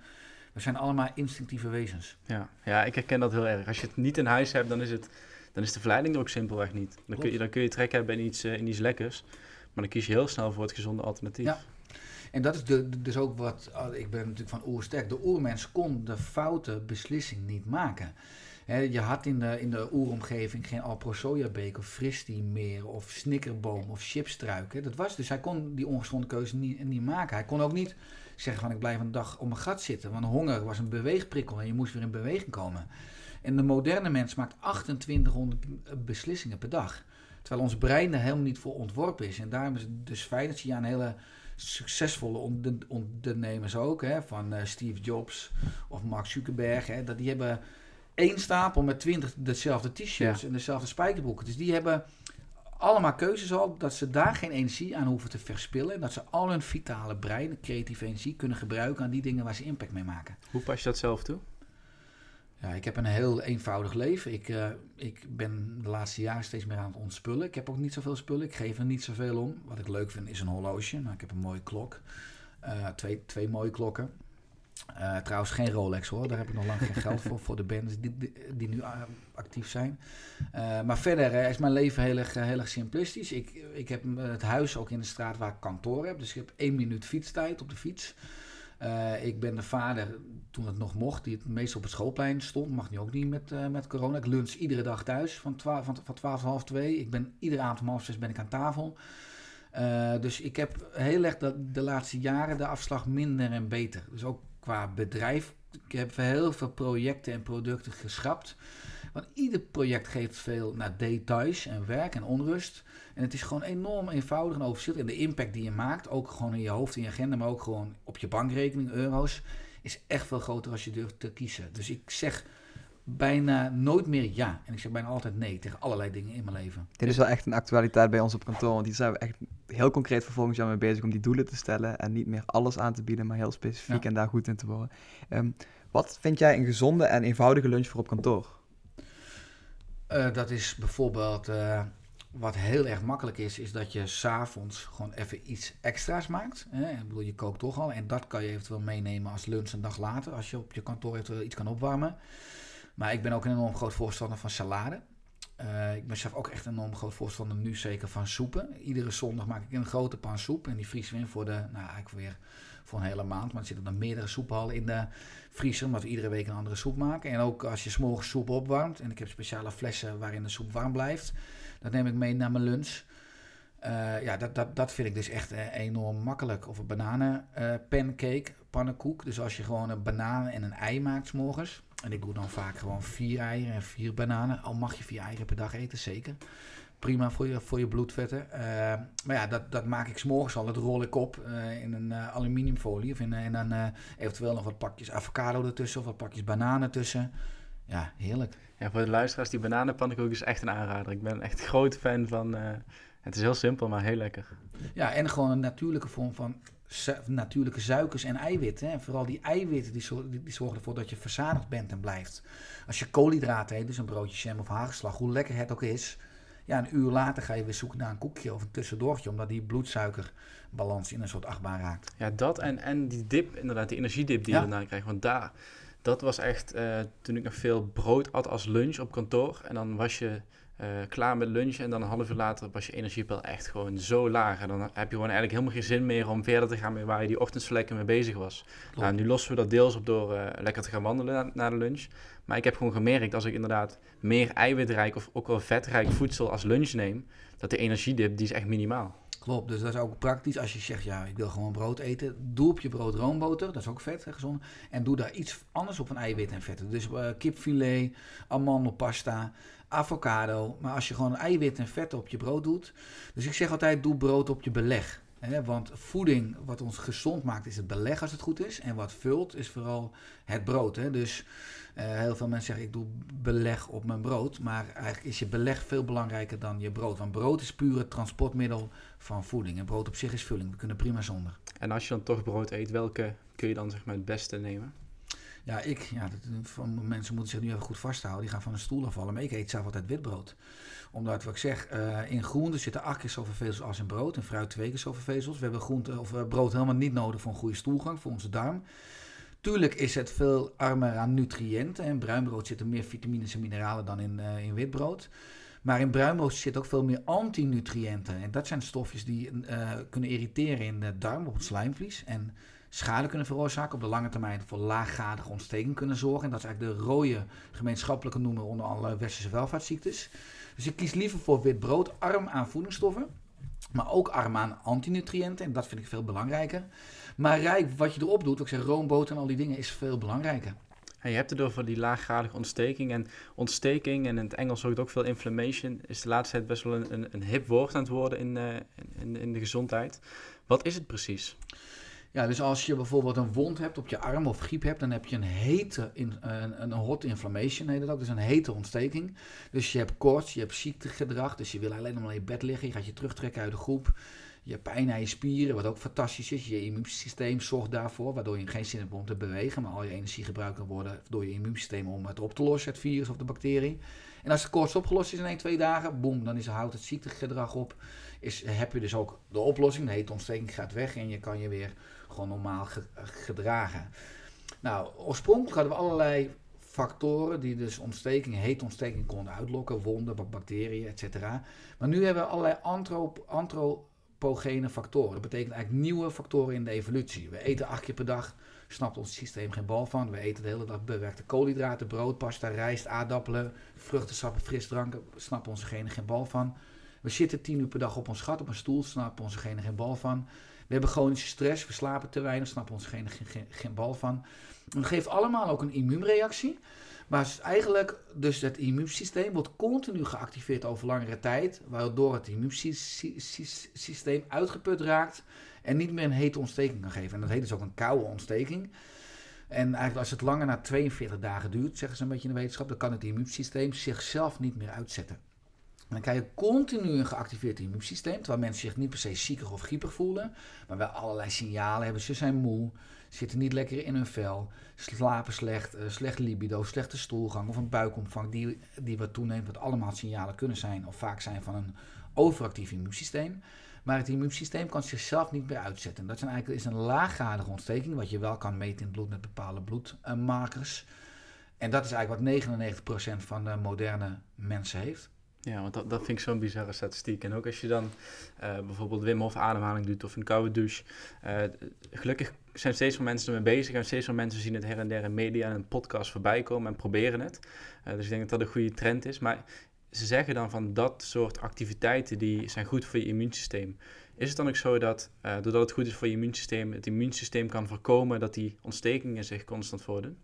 we zijn allemaal instinctieve wezens. Ja, ja ik herken dat heel erg. Als je het niet in huis hebt, dan is, het, dan is de verleiding er ook simpelweg niet. Dan kun je, dan kun je trek hebben in iets, uh, in iets lekkers. Maar dan kies je heel snel voor het gezonde alternatief. Ja. En dat is de, dus ook wat, oh, ik ben natuurlijk van oersterk, de oermens kon de foute beslissing niet maken. je had in de, in de oeromgeving geen Alpro sojabeek of Fristi meer of snickerboom of chipstruik. Dat was dus, hij kon die ongezonde keuze niet, niet maken. Hij kon ook niet zeggen van ik blijf een dag op mijn gat zitten. Want honger was een beweegprikkel en je moest weer in beweging komen. En de moderne mens maakt 2800 beslissingen per dag. Terwijl ons brein er helemaal niet voor ontworpen is. En daarom is het dus fijn dat je aan hele succesvolle ondernemers ook, hè, van uh, Steve Jobs of Mark Zuckerberg, hè, dat die hebben één stapel met twintig dezelfde t-shirts en dezelfde spijkerbroeken. Dus die hebben allemaal keuzes al, dat ze daar geen energie aan hoeven te verspillen. En dat ze al hun vitale brein, creatieve energie, kunnen gebruiken aan die dingen waar ze impact mee maken. Hoe pas je dat zelf toe? Ja, ik heb een heel eenvoudig leven. Ik, uh, ik ben de laatste jaren steeds meer aan het ontspullen. Ik heb ook niet zoveel spullen. Ik geef er niet zoveel om. Wat ik leuk vind is een horloge. Nou, ik heb een mooie klok. Uh, twee, twee mooie klokken. Uh, trouwens geen Rolex hoor. Daar heb ik nog lang geen geld voor. Voor de bands die, die, nu actief zijn. maar verder is mijn leven heel erg, heel erg simplistisch. Ik, ik heb het huis ook in de straat waar ik kantoor heb. Dus ik heb één minuut fietstijd op de fiets. Ik ben de vader, toen het nog mocht, die het meest op het schoolplein stond. Mag nu ook niet met, met corona. Ik lunch iedere dag thuis van, twaalf, van, van 12 half 2. Ik ben iedere avond om half 6 ben ik aan tafel. Dus ik heb heel erg de, de laatste jaren de afslag minder en beter. Dus ook qua bedrijf. Ik heb heel veel projecten en producten geschrapt. Want ieder project geeft veel naar details en werk en onrust. En het is gewoon enorm eenvoudig en overzichtelijk. En de impact die je maakt, ook gewoon in je hoofd, in je agenda, maar ook gewoon op je bankrekening, euro's, is echt veel groter als je durft te kiezen. Dus ik zeg bijna nooit meer ja. En ik zeg bijna altijd nee tegen allerlei dingen in mijn leven. Dit is wel echt een actualiteit bij ons op kantoor. Want hier zijn we echt heel concreet voor volgend jaar mee bezig om die doelen te stellen. En niet meer alles aan te bieden, maar heel specifiek en daar goed in te worden. Um, wat vind jij een gezonde en eenvoudige lunch voor op kantoor? Uh, dat is bijvoorbeeld... Uh, wat heel erg makkelijk is, is dat je s'avonds gewoon even iets extra's maakt. Hè? Ik bedoel, je kookt toch al. En dat kan je eventueel meenemen als lunch een dag later. Als je op je kantoor eventueel iets kan opwarmen. Maar ik ben ook een enorm groot voorstander van salade. Uh, ik ben zelf ook echt een enorm groot voorstander nu zeker van soepen. Iedere zondag maak ik een grote pan soep en die vriezen we in voor de, nou eigenlijk weer voor een hele maand. Maar er zitten dan meerdere soephallen in de vriezer, omdat we iedere week een andere soep maken. En ook als je s'morgens soep opwarmt, en ik heb speciale flessen waarin de soep warm blijft, dat neem ik mee naar mijn lunch. Uh, ja, dat, dat, dat vind ik dus echt uh, enorm makkelijk. Of een bananen uh, pancake, pannenkoek. Dus als je gewoon een banaan en een ei maakt s morgens. En ik doe dan vaak gewoon vier eieren en vier bananen. Al mag je vier eieren per dag eten, zeker. Prima voor je, voor je bloedvetten. maar ja, dat, dat maak ik s'morgens al. Dat rol ik op in een aluminiumfolie. Of in, en dan eventueel nog wat pakjes avocado ertussen. Of wat pakjes bananen tussen. Ja, heerlijk. Ja, voor de luisteraars, die bananenpannenkoek is echt een aanrader. Ik ben echt een groot fan van het is heel simpel, maar heel lekker. Ja, en gewoon een natuurlijke vorm van natuurlijke suikers en eiwitten. Hè. Vooral die eiwitten die, zorgen ervoor dat je verzadigd bent en blijft. Als je koolhydraten eet, dus een broodje jam of hagelslag, hoe lekker het ook is. Ja, een uur later ga je weer zoeken naar een koekje of een tussendoortje, omdat die bloedsuikerbalans in een soort achtbaan raakt. Ja, dat en, en die dip, inderdaad, die energiedip die je daarna krijgt. Want daar, dat was echt, uh, toen ik nog veel brood at als lunch op kantoor. En dan was je uh, klaar met lunch en dan een half uur later was je energiepeil echt gewoon zo laag. En dan heb je gewoon eigenlijk helemaal geen zin meer om verder te gaan met waar je die ochtends mee bezig was. Nou, nu lossen we dat deels op door uh, lekker te gaan wandelen na, de lunch. Maar ik heb gewoon gemerkt als ik inderdaad meer eiwitrijk of ook wel vetrijk voedsel als lunch neem, dat de energiedip die is echt minimaal. Klopt, dus dat is ook praktisch. Als je zegt, ja, ik wil gewoon brood eten, doe op je brood roomboter, dat is ook vet, hè, gezond. En doe daar iets anders op van eiwit en vetten. Dus uh, kipfilet, amandelpasta, avocado. Maar als je gewoon eiwit en vet op je brood doet. Dus ik zeg altijd, doe brood op je beleg. Hè? Want voeding, wat ons gezond maakt, is het beleg als het goed is. En wat vult, is vooral het brood. Hè? Dus uh, heel veel mensen zeggen, ik doe beleg op mijn brood. Maar eigenlijk is je beleg veel belangrijker dan je brood. Want brood is puur het transportmiddel van voeding. En brood op zich is vulling. We kunnen prima zonder. En als je dan toch brood eet, welke kun je dan zeg maar het beste nemen? Ja, ik, ja, van mensen moeten zich nu even goed vasthouden. Die gaan van een stoel afvallen. Maar ik eet zelf altijd witbrood. Omdat, wat ik zeg, uh, in groenten zitten acht keer zoveel vezels als in brood. En fruit twee keer zoveel vezels. We hebben groente, of, uh, brood helemaal niet nodig voor een goede stoelgang, voor onze darm. Tuurlijk is het veel armer aan nutriënten. In bruinbrood zitten meer vitamines en mineralen dan in, uh, in witbrood. Maar in bruinbrood zit ook veel meer antinutriënten. En dat zijn stofjes die kunnen irriteren in de darm, op het slijmvlies. En schade kunnen veroorzaken. Op de lange termijn voor laaggradige ontsteking kunnen zorgen. En dat is eigenlijk de rode gemeenschappelijke noemer onder alle westerse welvaartsziektes. Dus ik kies liever voor wit brood, arm aan voedingsstoffen. Maar ook arm aan antinutriënten. En dat vind ik veel belangrijker. Maar rijk, wat je erop doet, ik zeg roomboter en al die dingen, is veel belangrijker. je hebt het over die laaggradige ontsteking. En ontsteking, en in het Engels ook veel inflammation, is de laatste tijd best wel een, een, een hip woord aan het worden in, uh, in, in de gezondheid. Wat is het precies? Ja, dus als je bijvoorbeeld een wond hebt op je arm of griep hebt, dan heb je een hete, in, een, een hot inflammation heet dat ook, dus een hete ontsteking. Dus je hebt koorts, je hebt ziektegedrag, dus je wil alleen maar in bed liggen, je gaat je terugtrekken uit de groep. Je hebt pijn aan je spieren, wat ook fantastisch is. Je immuunsysteem zorgt daarvoor, waardoor je geen zin hebt om te bewegen, maar al je energie gebruikt kan worden door je immuunsysteem om het op te lossen, het virus of de bacterie. En als de koorts opgelost is in 1, 2 dagen, boem, dan is, houdt het ziektegedrag op. Is, heb je dus ook de oplossing, de hete ontsteking gaat weg en je kan je weer gewoon normaal gedragen. Nou, oorspronkelijk hadden we allerlei factoren die dus ontsteking, heet ontsteking konden uitlokken, wonden, bacteriën, etc. Maar nu hebben we allerlei antropogene factoren. Dat betekent eigenlijk nieuwe factoren in de evolutie. We eten acht keer per dag, snapt ons systeem geen bal van. We eten de hele dag bewerkte koolhydraten, brood, pasta, rijst, aardappelen, vruchtensappen, frisdranken, snappen onze genen geen bal van. We zitten tien uur per dag op ons gat op een stoel, snappen onze genen geen bal van. We hebben chronische stress, we slapen te weinig, snappen ons geen, geen, geen bal van. Het geeft allemaal ook een immuunreactie. Maar eigenlijk, dus het immuunsysteem wordt continu geactiveerd over langere tijd, waardoor het immuunsysteem uitgeput raakt en niet meer een hete ontsteking kan geven. En dat heet dus ook een koude ontsteking. En eigenlijk als het langer dan 42 dagen duurt, zeggen ze een beetje in de wetenschap, dan kan het immuunsysteem zichzelf niet meer uitzetten dan krijg je continu een geactiveerd immuunsysteem, terwijl mensen zich niet per se ziekig of griepig voelen, maar wel allerlei signalen hebben. Ze zijn moe, zitten niet lekker in hun vel, slapen slecht, uh, slecht libido, slechte stoelgang of een buikomvang die, die wat toeneemt, wat allemaal signalen kunnen zijn of vaak zijn van een overactief immuunsysteem. Maar het immuunsysteem kan zichzelf niet meer uitzetten. Dat is, eigenlijk, is een laaggradige ontsteking, wat je wel kan meten in het bloed met bepaalde bloedmarkers. En dat is eigenlijk wat 99% van de moderne mensen heeft. Ja, want dat, dat vind ik zo'n bizarre statistiek. En ook als je dan uh, bijvoorbeeld Wim Hof ademhaling doet of een koude douche. Uh, gelukkig zijn steeds meer mensen ermee bezig en steeds meer mensen zien het her en der in media en een podcast voorbij komen en proberen het. Uh, dus ik denk dat dat een goede trend is. Maar ze zeggen dan van dat soort activiteiten die zijn goed voor je immuunsysteem. Is het dan ook zo dat doordat het goed is voor je immuunsysteem, het immuunsysteem kan voorkomen dat die ontstekingen zich constant voordoen?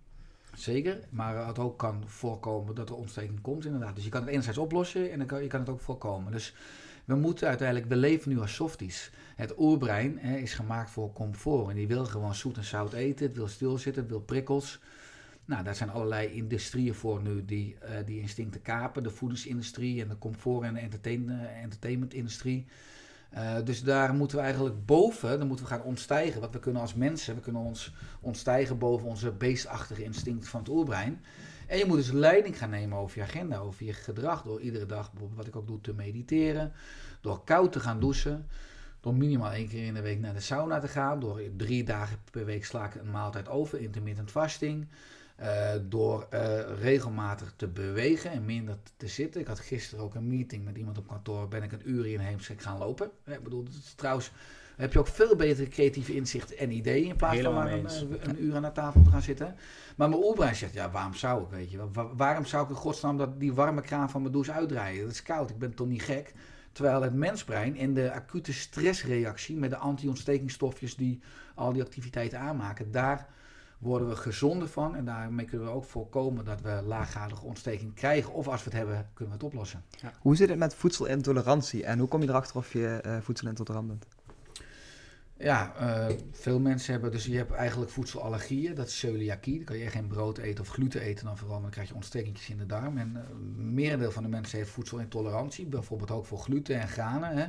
Zeker, maar het ook kan voorkomen dat er ontsteking komt inderdaad. Dus je kan het enerzijds oplossen en dan kan, je kan het ook voorkomen. Dus we moeten uiteindelijk, we leven nu als softies. Het oerbrein hè, is gemaakt voor comfort en die wil gewoon zoet en zout eten, het wil stilzitten, het wil prikkels. Nou, daar zijn allerlei industrieën voor nu die uh, die instincten kapen. De voedingsindustrie en de comfort- en de entertain, uh, entertainmentindustrie. Uh, dus daar moeten we eigenlijk boven, dan moeten we gaan ontstijgen. Want we kunnen als mensen, we kunnen ons ontstijgen boven onze beestachtige instinct van het oerbrein. En je moet dus leiding gaan nemen over je agenda, over je gedrag. Door iedere dag, bijvoorbeeld wat ik ook doe, te mediteren. Door koud te gaan douchen. Door minimaal één keer in de week naar de sauna te gaan. Door drie dagen per week sla ik een maaltijd over, intermittent fasting. Uh, door uh, regelmatig te bewegen en minder te zitten. Ik had gisteren ook een meeting met iemand op kantoor. Ben ik een uur in Heemskerk gaan lopen. Ik bedoel, is, trouwens heb je ook veel betere creatieve inzichten en ideeën in plaats van maar een, een, uur aan de tafel te gaan zitten. Maar mijn oerbrein zegt, ja, waarom zou ik, weet je Waarom zou ik in godsnaam dat die warme kraan van mijn douche uitdraaien? Dat is koud, ik ben toch niet gek? Terwijl het mensbrein in de acute stressreactie met de anti-ontstekingsstofjes die al die activiteiten aanmaken, daar worden we gezonder van. En daarmee kunnen we ook voorkomen dat we laaggradige ontsteking krijgen. Of als we het hebben, kunnen we het oplossen. Ja. Hoe zit het met voedselintolerantie? En hoe kom je erachter of je uh, voedselintolerant bent? Ja, uh, veel mensen hebben, dus je hebt eigenlijk voedselallergieën, dat is celiakie. Dan kan je geen brood eten of gluten eten, dan vooral dan krijg je ontstekentjes in de darm. En uh, merendeel van de mensen heeft voedselintolerantie, bijvoorbeeld ook voor gluten en granen. Hè.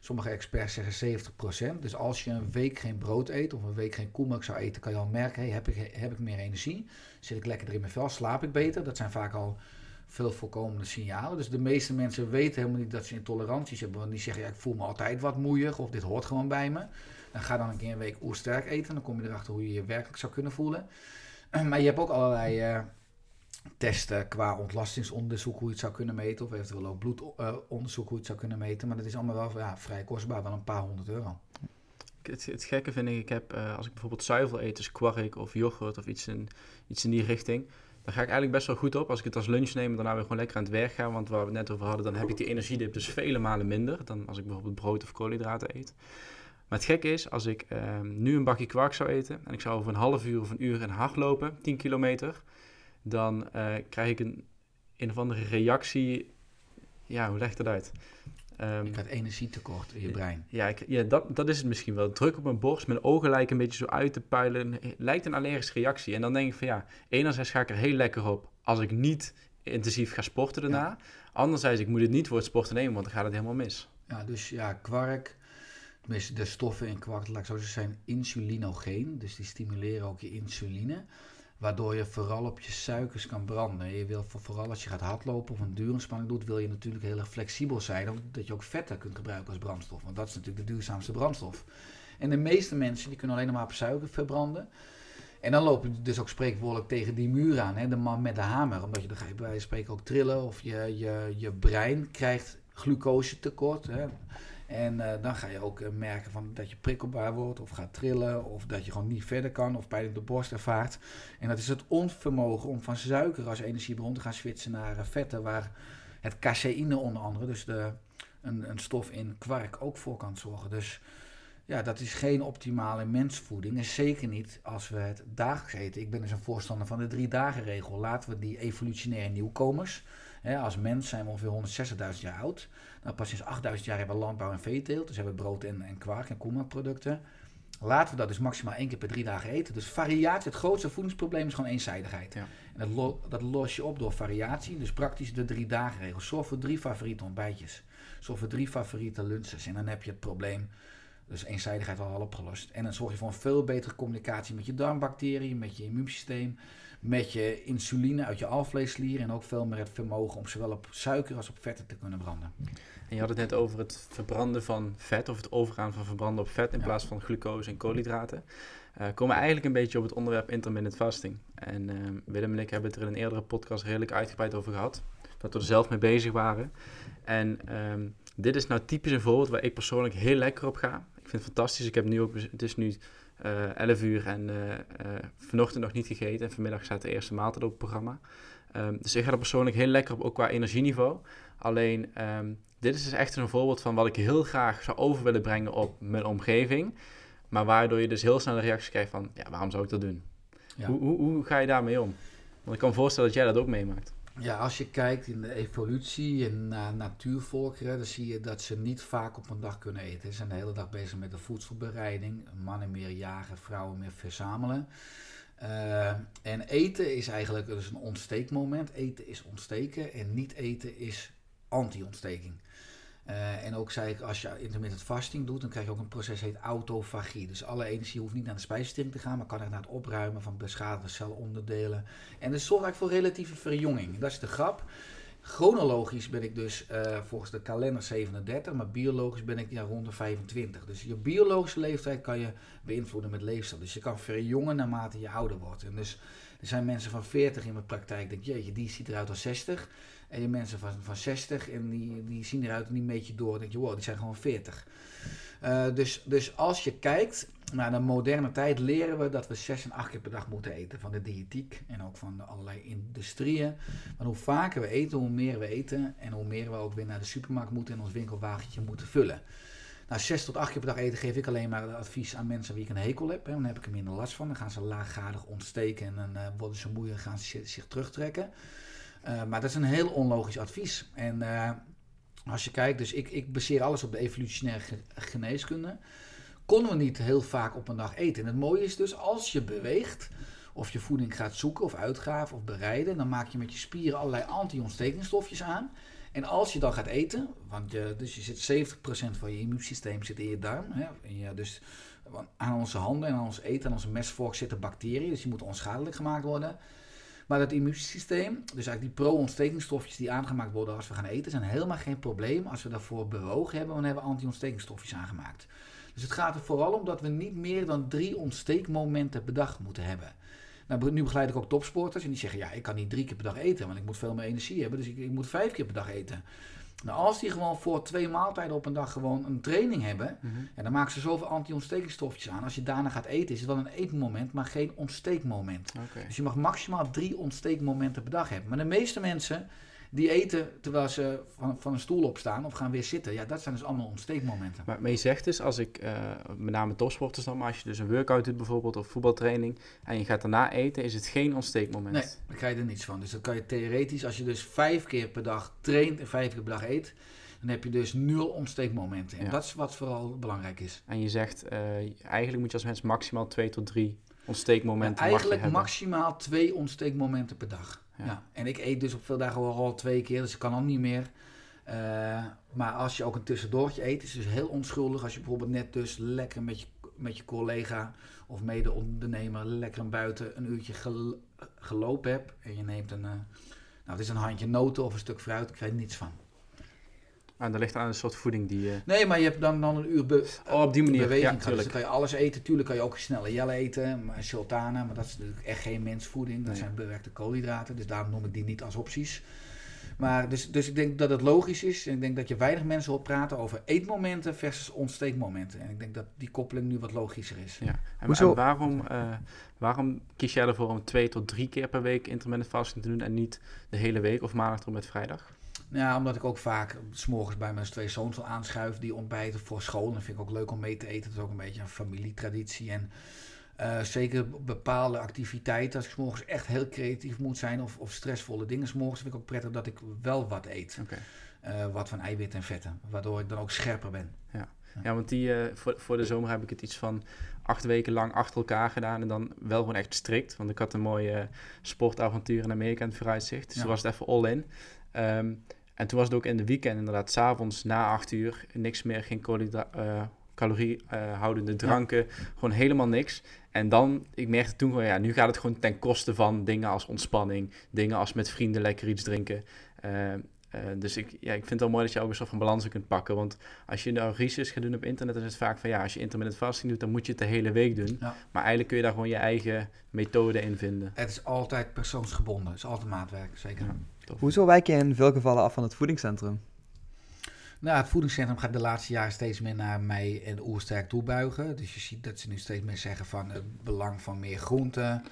Sommige experts zeggen 70%. Dus als je een week geen brood eet of een week geen koemelk zou eten, kan je al merken, hey, heb, ik, heb ik meer energie? Zit ik lekkerder in mijn vel? Slaap ik beter? Dat zijn vaak al veel voorkomende signalen. Dus de meeste mensen weten helemaal niet dat ze intoleranties hebben. Want die zeggen, ja, ik voel me altijd wat moeier of dit hoort gewoon bij me. Dan ga dan een keer een week oersterk eten. Dan kom je erachter hoe je je werkelijk zou kunnen voelen. Maar je hebt ook allerlei uh, testen qua ontlastingsonderzoek hoe je het zou kunnen meten. Of eventueel ook bloedonderzoek hoe je het zou kunnen meten. Maar dat is allemaal wel ja, vrij kostbaar, wel een paar honderd euro. Het, het gekke vind ik, ik heb, uh, als ik bijvoorbeeld zuivel eet, dus kwark of yoghurt of iets in, iets in die richting daar ga ik eigenlijk best wel goed op. Als ik het als lunch neem, dan weer gewoon lekker aan het werk gaan. Want waar we het net over hadden, dan heb ik die energiedip dus vele malen minder dan als ik bijvoorbeeld brood of koolhydraten eet. Maar het gekke is, als ik uh, nu een bakje kwark zou eten en ik zou over een half uur of een uur in hard lopen, 10 kilometer, dan uh, krijg ik een, een of andere reactie. Ja, hoe leg ik dat uit? Um, je krijgt energietekort in je brein. Ja, ik, ja dat, dat is het misschien wel. Druk op mijn borst, mijn ogen lijken een beetje zo uit te puilen. Lijkt een allergische reactie. En dan denk ik van ja, enerzijds ga ik er heel lekker op als ik niet intensief ga sporten daarna. Ja. Anderzijds, ik moet het niet voor het sporten nemen, want dan gaat het helemaal mis. Ja, dus ja, kwark, de stoffen in kwark, laat ik zo zeggen, zijn insulinogeen. Dus die stimuleren ook je insuline. Waardoor je vooral op je suikers kan branden. Je wil vooral als je gaat hardlopen of een durenspanning doet, wil je natuurlijk heel erg flexibel zijn. Dat je ook vetten kunt gebruiken als brandstof. Want dat is natuurlijk de duurzaamste brandstof. En de meeste mensen die kunnen alleen maar op suiker verbranden. En dan loop je dus ook spreekwoordelijk tegen die muur aan, hè? de man met de hamer. Omdat je dan ga je bij spreken ook trillen of je, je, je brein krijgt glucose tekort. Hè? En uh, dan ga je ook uh, merken van dat je prikkelbaar wordt of gaat trillen of dat je gewoon niet verder kan of pijn op de borst ervaart. En dat is het onvermogen om van suiker als energiebron te gaan switchen naar uh, vetten waar het caseïne onder andere, dus de, een, een stof in kwark ook voor kan zorgen. Dus ja, dat is geen optimale mensvoeding en zeker niet als we het dagelijks eten. Ik ben dus een voorstander van de drie dagen regel. Laten we die evolutionaire nieuwkomers als mens zijn we ongeveer 160.000 jaar oud. Nou, pas sinds 8000 jaar hebben we landbouw en veeteelt. Dus hebben we brood en, en kwark en koemelkproducten. Laten we dat dus maximaal één keer per drie dagen eten. Dus variatie, het grootste voedingsprobleem is gewoon eenzijdigheid. Ja. En dat, dat los je op door variatie. Dus praktisch de drie dagen regel. Zorg voor drie favoriete ontbijtjes. Zorg voor drie favoriete lunches. En dan heb je het probleem, dus eenzijdigheid al opgelost. En dan zorg je voor een veel betere communicatie met je darmbacteriën, met je immuunsysteem met je insuline uit je alvleesklier en ook veel meer het vermogen om zowel op suiker als op vetten te kunnen branden. En je had het net over het verbranden van vet of het overgaan van verbranden op vet in plaats van glucose en koolhydraten. Uh, komen eigenlijk een beetje op het onderwerp intermittent fasting. En uh, Willem en ik hebben het er in een eerdere podcast redelijk uitgebreid over gehad. dat we er zelf mee bezig waren. En ehm, dit is nou typisch een voorbeeld waar ik persoonlijk heel lekker op ga. Ik vind het fantastisch. Ik heb nu ook, het is nu eh, 11 uur en uh, vanochtend nog niet gegeten. En vanmiddag staat de eerste maaltijd op het programma. Um, dus ik ga er persoonlijk heel lekker op, ook qua energieniveau. Alleen, um, dit is dus echt een voorbeeld van wat ik heel graag zou over willen brengen op mijn omgeving. Maar waardoor je dus heel snel de reactie krijgt van, ja, waarom zou ik dat doen? Hoe, hoe, hoe ga je daarmee om? Want ik kan me voorstellen dat jij dat ook meemaakt. Ja, als je kijkt in de evolutie en naar natuurvolkeren, dan zie je dat ze niet vaak op een dag kunnen eten. Ze zijn de hele dag bezig met de voedselbereiding. Mannen meer jagen, vrouwen meer verzamelen. Uh, en eten is eigenlijk dus een ontsteekmoment. Eten is ontsteken en niet eten is anti-ontsteking. Uh, en ook zei ik, als je intermittent fasting doet, dan krijg je ook een proces heet autofagie. Dus alle energie hoeft niet naar de spijsvertering te gaan, maar kan echt naar het opruimen van beschadigde celonderdelen. En dat zorgt eigenlijk voor relatieve verjonging. Dat is de grap. Chronologisch ben ik dus uh, volgens de kalender 37, maar biologisch ben ik ja, rond de 25. Dus je biologische leeftijd kan je beïnvloeden met leefstijl. Dus je kan verjongen naarmate je ouder wordt. En dus er zijn mensen van 40 in mijn praktijk, denk jeetje, die ziet eruit als 60. En je mensen van, van 60 en die, die zien eruit en die meet je door. denk je, wow, die zijn gewoon 40. Uh, eh, dus, dus als je kijkt naar de moderne tijd, leren we dat we 6 en 8 keer per dag moeten eten. Van de diëtiek en ook van allerlei industrieën. Maar hoe vaker we eten, hoe meer we eten. En hoe meer we ook weer naar de supermarkt moeten en ons winkelwagentje moeten vullen. Nou, 6 tot 8 keer per dag eten geef ik alleen maar advies aan mensen wie ik een hekel heb. Hè. Dan heb ik er minder last van. Dan gaan ze laaggradig ontsteken en dan uh, worden ze moe en gaan ze zich terugtrekken. Uh, maar dat is een heel onlogisch advies. En uh, als je kijkt, dus ik, ik baseer alles op de evolutionaire geneeskunde. Konden we niet heel vaak op een dag eten. En het mooie is dus, als je beweegt, of je voeding gaat zoeken, of uitgraven, of bereiden, dan maak je met je spieren allerlei anti-ontstekingsstofjes aan. En als je dan gaat eten, want je, dus je zit 70% van je immuunsysteem zit in je darm. Hè, en dus aan onze handen en aan ons eten, aan onze mesvork zitten bacteriën, dus die moeten onschadelijk gemaakt worden. Maar dat immuunsysteem, dus eigenlijk die pro-ontstekingsstofjes die aangemaakt worden als we gaan eten, zijn helemaal geen probleem als we daarvoor bewogen hebben, want hebben we anti-ontstekingsstofjes aangemaakt. Dus het gaat er vooral om dat we niet meer dan drie ontsteekmomenten per dag moeten hebben. Nou, nu begeleid ik ook topsporters en die zeggen, ja, ik kan niet drie keer per dag eten, want ik moet veel meer energie hebben, dus ik, ik moet vijf keer per dag eten. Nou, als die gewoon voor twee maaltijden op een dag gewoon een training hebben, mm dan maken ze zoveel anti-ontstekingsstofjes aan. Als je daarna gaat eten, is het wel een eetmoment, maar geen ontsteekmoment. Dus je mag maximaal drie ontsteekmomenten per dag hebben. Maar de meeste mensen die eten terwijl ze van, van een stoel opstaan of gaan weer zitten. Ja, dat zijn dus allemaal ontsteekmomenten. Maar, maar je zegt dus, als ik, uh, met name topsporters dan, maar als je dus een workout doet bijvoorbeeld of voetbaltraining en je gaat daarna eten, is het geen ontsteekmoment. Nee, daar krijg je er niets van. Dus dan kan je theoretisch, als je dus vijf keer per dag traint en vijf keer per dag eet, dan heb je dus nul ontsteekmomenten. En dat is wat vooral belangrijk is. En je zegt, uh, eigenlijk moet je als mens maximaal twee tot drie ontsteekmomenten ja, Eigenlijk maximaal twee ontsteekmomenten per dag. Ja. En ik eet dus op veel dagen al twee keer, dus ik kan al niet meer. Uh, maar als je ook een tussendoortje eet, is het dus heel onschuldig. Als je bijvoorbeeld net dus lekker met je, met je collega of mede-ondernemer lekker buiten een uurtje gelopen hebt. En je neemt een, uh, nou het is een handje noten of een stuk fruit, krijg je niets van. En ah, dat ligt aan een soort voeding die... Uh... Nee, maar je hebt dan, dan een uur be oh, op die manier. beweging. Ja, dus dan kan je alles eten. Tuurlijk kan je ook snelle jelle eten, maar sultana, maar dat is natuurlijk echt geen mensvoeding. Dat zijn bewerkte koolhydraten, dus daarom noem ik die niet als opties. Maar dus, dus ik denk dat het logisch is. En ik denk dat je weinig mensen hoort praten over eetmomenten versus ontsteekmomenten. En ik denk dat die koppeling nu wat logischer is. Ja. En, en waarom, uh, waarom kies jij ervoor om twee tot drie keer per week intermittent fasting te doen en niet de hele week of maandag tot met vrijdag? Ja, omdat ik ook vaak s'morgens bij mijn twee zoons al aanschuif die ontbijten voor school. En dat vind ik ook leuk om mee te eten. Dat is ook een beetje een familietraditie. En uh, zeker bepaalde activiteiten, als ik s'morgens echt heel creatief moet zijn of, of stressvolle dingen s'morgens, vind ik ook prettig dat ik wel wat eet. Okay. Uh, wat van eiwit en vetten, waardoor ik dan ook scherper ben. Ja, ja want die, uh, voor, voor de zomer heb ik het iets van acht weken lang achter elkaar gedaan en dan wel gewoon echt strikt. Want ik had een mooie sportavontuur in Amerika in het vooruitzicht, dus ja. toen was het even all in. Um, en toen was het ook in de weekend inderdaad, s'avonds na acht uur, niks meer, geen uh, caloriehoudende dranken, gewoon helemaal niks. En dan, ik merkte toen gewoon, ja, nu gaat het gewoon ten koste van dingen als ontspanning, dingen als met vrienden lekker iets drinken. Uh, uh, dus ik, ja, ik vind het wel mooi dat je ook een soort van balans kunt pakken. Want als je nou research gaat doen op internet, dan is het vaak van ja, als je intermittent fasting doet, dan moet je het de hele week doen. Ja. Maar eigenlijk kun je daar gewoon je eigen methode in vinden. Het is altijd persoonsgebonden, het is altijd maatwerk, zeker. Ja. Hoezo wijk je in veel gevallen af van het voedingscentrum? Nou, het voedingscentrum gaat de laatste jaren steeds meer naar mij en Oersterk toebuigen. Dus je ziet dat ze nu steeds meer zeggen van het belang van meer groenten,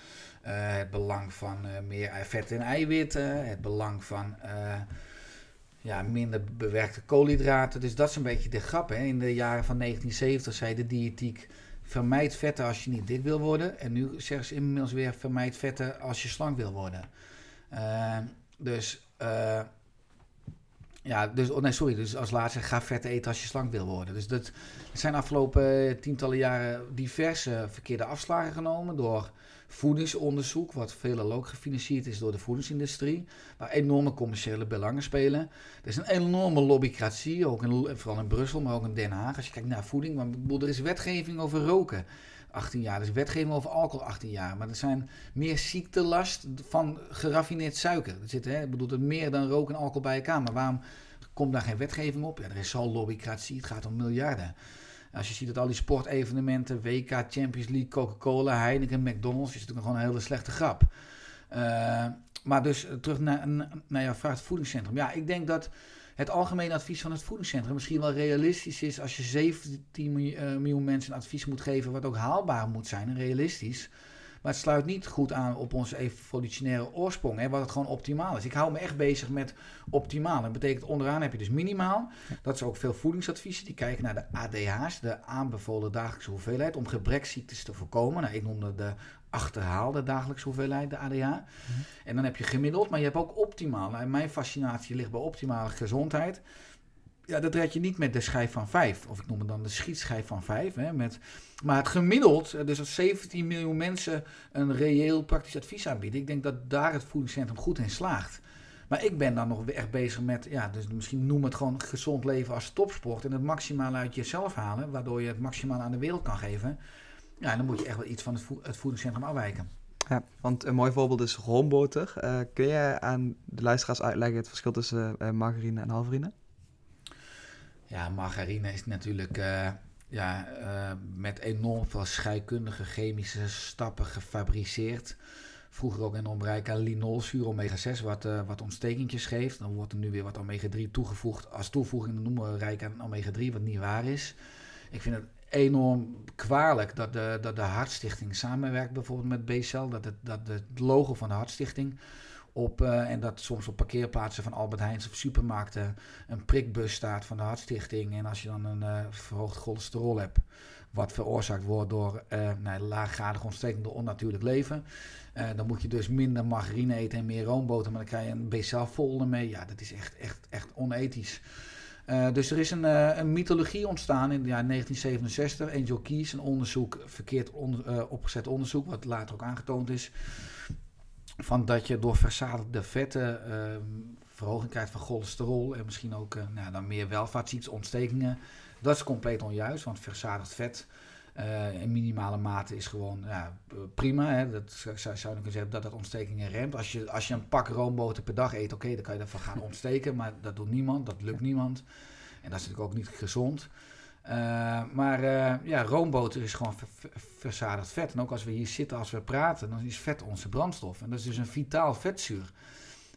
uh, het belang van uh, meer vet en eiwitten, het belang van uh, ja, minder bewerkte koolhydraten. Dus dat is een beetje de grap. Hè. In de jaren van 1970 zei de diëtiek vermijd vetten als je niet dik wil worden. En nu zeggen ze inmiddels weer vermijd vetten als je slank wil worden. Dus ja, dus, oh nee, sorry. Dus als laatste, ga vet eten als je slank wil worden. Dus dat, er zijn afgelopen tientallen jaren diverse verkeerde afslagen genomen door voedingsonderzoek, wat veelal ook gefinancierd is door de voedingsindustrie, waar enorme commerciële belangen spelen. Er is een enorme lobbycratie, ook in, vooral in Brussel, maar ook in Den Haag. Als je kijkt naar voeding, want er is wetgeving over roken. 18 jaar. Er is wetgeving over alcohol 18 jaar. Maar er zijn meer ziektelast van geraffineerd suiker. Er zit, hè, ik bedoel, het meer dan roken en alcohol bij elkaar. Maar waarom komt daar geen wetgeving op? Ja, er is al lobbycratie. Het gaat om miljarden. Als je ziet dat al die sportevenementen, WK, Champions League, Coca-Cola, Heineken, McDonald's, is natuurlijk gewoon een hele slechte grap. Uh, maar dus terug naar, naar jouw vraag, voedingscentrum. Ja, ik denk dat het algemene advies van het voedingscentrum misschien wel realistisch is als je 17 eh, miljoen mensen een advies moet geven wat ook haalbaar moet zijn en realistisch. Maar het sluit niet goed aan op onze evolutionaire oorsprong, hè, wat het gewoon optimaal is. Ik hou me echt bezig met optimaal. Dat betekent onderaan heb je dus minimaal. Dat is ook veel voedingsadviezen. Die kijken naar de ADH's, de aanbevolen dagelijkse hoeveelheid, om gebrekziektes te voorkomen. Nou, ik noemde de achterhaalde dagelijkse hoeveelheid, de ADH. Mhm. En dan heb je gemiddeld, maar je hebt ook optimaal. Nou, mijn fascinatie ligt bij optimale gezondheid. Ja, dat red je niet met de schijf van 5. Of ik noem het dan de schietschijf van 5. Hè, met, maar het gemiddeld, dus als 17 miljoen mensen een reëel praktisch advies aanbieden. Ik denk dat daar het voedingscentrum goed in slaagt. Maar ik ben dan nog echt bezig met, ja, dus misschien noem het gewoon gezond leven als topsport. En het maximale uit jezelf halen, waardoor je het maximale aan de wereld kan geven. Ja, dan moet je echt wel iets van het, vo het voedingscentrum afwijken. Ja, want een mooi voorbeeld is roomboter. Uh, kun je aan de luisteraars uitleggen het verschil tussen uh, margarine en halverine? Ja, margarine is natuurlijk uh, ja, met enorm veel scheikundige chemische stappen gefabriceerd. Vroeger ook in ontbreken aan linolzuur, omega-6, wat, wat ontstekentjes geeft. Dan wordt er nu weer wat omega-3 toegevoegd. Als toevoeging dan noemen we rijk aan omega-3, wat niet waar is. Ik vind het enorm kwalijk dat de, dat de Hartstichting samenwerkt bijvoorbeeld met B-cel. Dat het, dat het logo van de Hartstichting op, uh, en dat soms op parkeerplaatsen van Albert Heijns of supermarkten een prikbus staat van de Hartstichting. En als je dan een uh, verhoogd cholesterol hebt, wat veroorzaakt wordt door uh, nou, laaggradig door onnatuurlijk leven. dan moet je dus minder margarine eten en meer roomboter, maar dan krijg je een B-cel folder mee. Ja, dat is echt, echt, echt onethisch. Uh, dus er is een, uh, een, mythologie ontstaan in het jaar 1967. Angel Keys, een onderzoek, verkeerd uh, opgezet onderzoek, wat later ook aangetoond is. Van dat je door verzadigde vetten ehm, verhoging krijgt van cholesterol en misschien ook nou, dan meer welvaartsziektes, ontstekingen. Dat is compleet onjuist, want verzadigd vet in minimale mate is gewoon ja, prima. Hè. Dat zou, zou je kunnen zeggen dat dat ontstekingen remt. Als je, als je een pak roomboter per dag eet, oké, dan kan je ervan gaan ontsteken. Maar dat doet niemand, dat lukt niemand. En dat is natuurlijk ook niet gezond. Uh, maar uh, ja, roomboter is gewoon verzadigd vet. En ook als we hier zitten, als we praten, dan is vet onze brandstof. En dat is dus een vitaal vetzuur.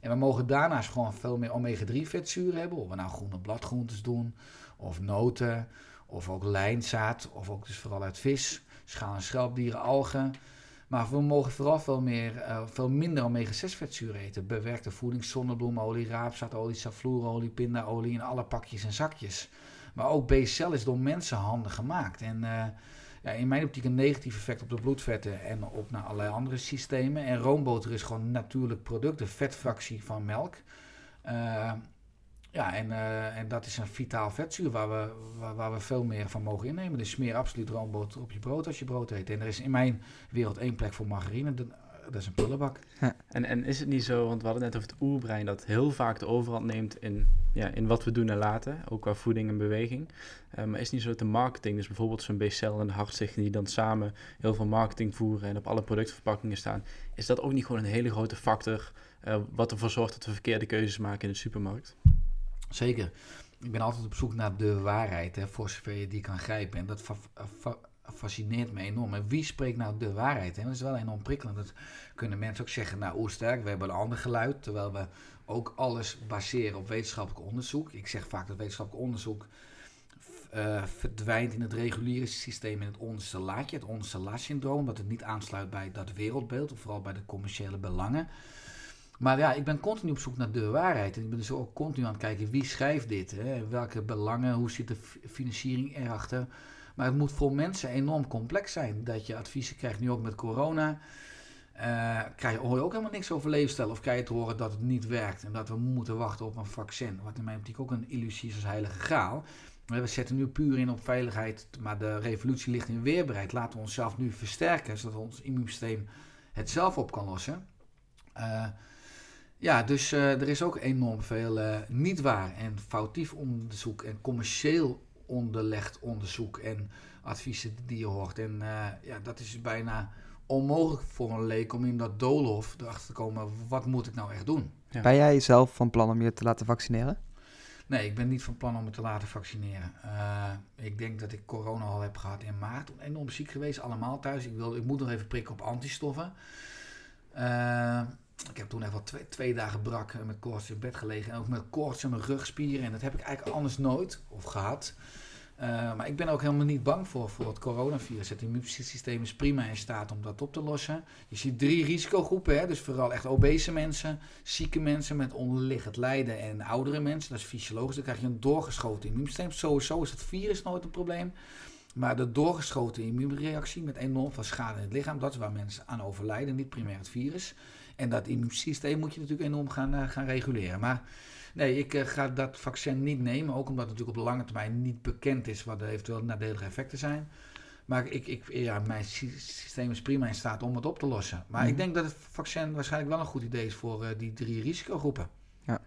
En we mogen daarnaast gewoon veel meer omega-3 vetzuur hebben. Of we nou groene bladgroentes doen, of noten, of ook lijnzaad, of ook dus vooral uit vis, schaal- en schelpdieren, algen. Maar we mogen vooral veel, meer, uh, veel minder omega-6 vetzuur eten. Bewerkte voeding, zonnebloemolie, raapzaadolie, safloerolie, pindaolie in alle pakjes en zakjes. Maar ook B-cel is door mensenhanden gemaakt. En uh, ja, in mijn optiek een negatief effect op de bloedvetten en op nou, allerlei andere systemen. En roomboter is gewoon een natuurlijk product, de vetfractie van melk. Uh, ja, en, uh, en dat is een vitaal vetzuur waar we, waar, we veel meer van mogen innemen. Dus smeer absoluut roomboter op je brood als je brood eet. En er is in mijn wereld één plek voor margarine. Dat is een pullenbak. En, en is het niet zo, want we hadden net over het oerbrein dat heel vaak de overhand neemt in, ja, in wat we doen en laten, ook qua voeding en beweging. Uh, maar is het niet zo dat de marketing, dus bijvoorbeeld zo'n BCL en de Hartstichting die dan samen heel veel marketing voeren en op alle productverpakkingen staan, is dat ook niet gewoon een hele grote factor uh, wat ervoor zorgt dat we verkeerde keuzes maken in de supermarkt? Zeker. Ik ben altijd op zoek naar de waarheid, hè, voor zover je die kan grijpen. En dat fascineert me enorm. En wie spreekt nou de waarheid? En dat is wel enorm prikkelend. Dat kunnen mensen ook zeggen, nou Oersterk, we hebben een ander geluid. Terwijl we ook alles baseren op wetenschappelijk onderzoek. Ik zeg vaak dat wetenschappelijk onderzoek uh, verdwijnt in het reguliere systeem in het onderste laadje, het onderste laadsyndroom, dat het niet aansluit bij dat wereldbeeld, of vooral bij de commerciële belangen. Maar ja, ik ben continu op zoek naar de waarheid. En ik ben dus ook continu aan het kijken wie schrijft dit, hè? welke belangen, hoe zit de financiering erachter. Maar het moet voor mensen enorm complex zijn dat je adviezen krijgt, nu ook met corona. Uh, krijg, hoor je ook helemaal niks over leefstijl of krijg je te horen dat het niet werkt en dat we moeten wachten op een vaccin. Wat in mijn optiek ook een illusie is als heilige graal. We zetten nu puur in op veiligheid, maar de revolutie ligt in weerbaarheid. Laten we onszelf nu versterken, zodat ons immuunsysteem het zelf op kan lossen. Uh, ja, dus uh, er is ook enorm veel uh, niet waar en foutief onderzoek en commercieel onderlegd onderzoek en adviezen die je hoort. En ja, dat is bijna onmogelijk voor een leek om in dat doolhof erachter te komen, wat moet ik nou echt doen? Ja. Ben jij zelf van plan om je te laten vaccineren? Nee, ik ben niet van plan om me te laten vaccineren. Uh, ik denk dat ik corona al heb gehad in maart. Enorm ziek geweest, allemaal thuis. Ik, wil, ik moet nog even prikken op antistoffen. Uh, ik heb toen even twee, twee dagen brak met koorts in bed gelegen. En ook met koorts in mijn rugspieren. En dat heb ik eigenlijk anders nooit of gehad. Uh, maar ik ben ook helemaal niet bang voor, voor het coronavirus. Het immuunsysteem is prima in staat om dat op te lossen. Je ziet drie risicogroepen, hè? dus vooral echt obese mensen, zieke mensen met onderliggend lijden en oudere mensen. Dat is fysiologisch. Dan krijg je een doorgeschoten immuunsysteem. Sowieso is het virus nooit een probleem. Maar de doorgeschoten immuunreactie met enorm veel schade in het lichaam, dat is waar mensen aan overlijden, niet primair het virus. En dat immuunsysteem moet je natuurlijk enorm gaan, uh, gaan reguleren. Maar Nee, ik uh, ga dat vaccin niet nemen. Ook omdat het natuurlijk op de lange termijn niet bekend is wat de eventueel nadelige effecten zijn. Maar ik, ik, ja, mijn systeem is prima in staat om het op te lossen. Maar ik mhm. denk dat het vaccin waarschijnlijk wel een goed idee is voor uh, die drie risicogroepen. Ja.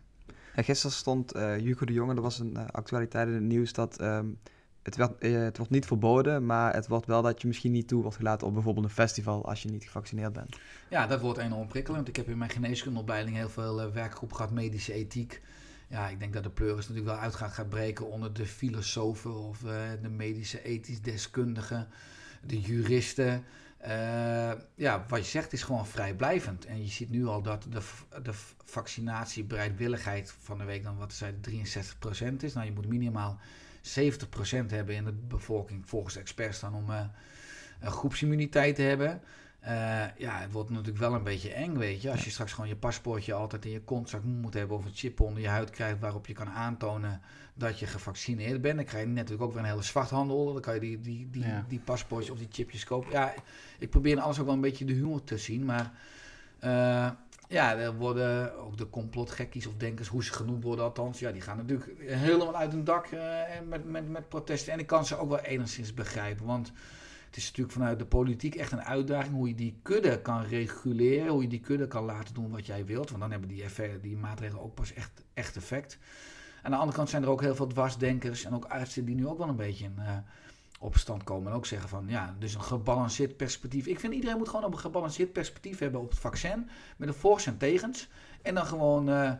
En gisteren stond uh, Hugo de Jonge, er was een actualiteit in het nieuws dat um, het, werd, het wordt niet verboden, maar het wordt wel dat je misschien niet toe wordt gelaten op bijvoorbeeld een festival als je niet gevaccineerd bent. Ja, dat wordt enorm prikkelend. Ik heb in mijn geneeskundeopleiding heel veel werkgroep gehad, medische ethiek ja, ik denk dat de pleuris natuurlijk wel uit gaat, breken onder de filosofen of uh, de medische ethisch deskundigen, de juristen. Ja, wat je zegt is gewoon vrijblijvend. En je ziet nu al dat de, de vaccinatiebereidwilligheid van de week dan wat zei 63% is. Nou, je moet minimaal 70% hebben in de bevolking volgens experts dan om uh, een groepsimmuniteit te hebben. Uh, ja, het wordt natuurlijk wel een beetje eng, weet je. Als je straks gewoon je paspoortje altijd in je kontzak moet hebben... of een chip onder je huid krijgt waarop je kan aantonen dat je gevaccineerd bent... dan krijg je natuurlijk ook weer een hele zwarthandel. Dan kan je die, die, die, die paspoortjes of die chipjes kopen. Ja, ik probeer alles ook wel een beetje de humor te zien, maar... Uh, ja, er worden ook de complotgekkies of denkers, hoe ze genoemd worden althans, ja, die gaan natuurlijk helemaal uit hun dak uh, met, met, met protesten. En ik kan ze ook wel enigszins begrijpen, want het is natuurlijk vanuit de politiek echt een uitdaging hoe je die kudde kan reguleren, hoe je die kudde kan laten doen wat jij wilt. Want dan hebben die, die maatregelen ook pas echt, echt effect. Aan de andere kant zijn er ook heel veel dwarsdenkers en ook artsen die nu ook wel een beetje in uh, opstand komen. En ook zeggen van ja, dus een gebalanceerd perspectief. Ik vind iedereen moet gewoon op een gebalanceerd perspectief hebben op het vaccin. Met een voor's en tegens. En dan gewoon. Uh,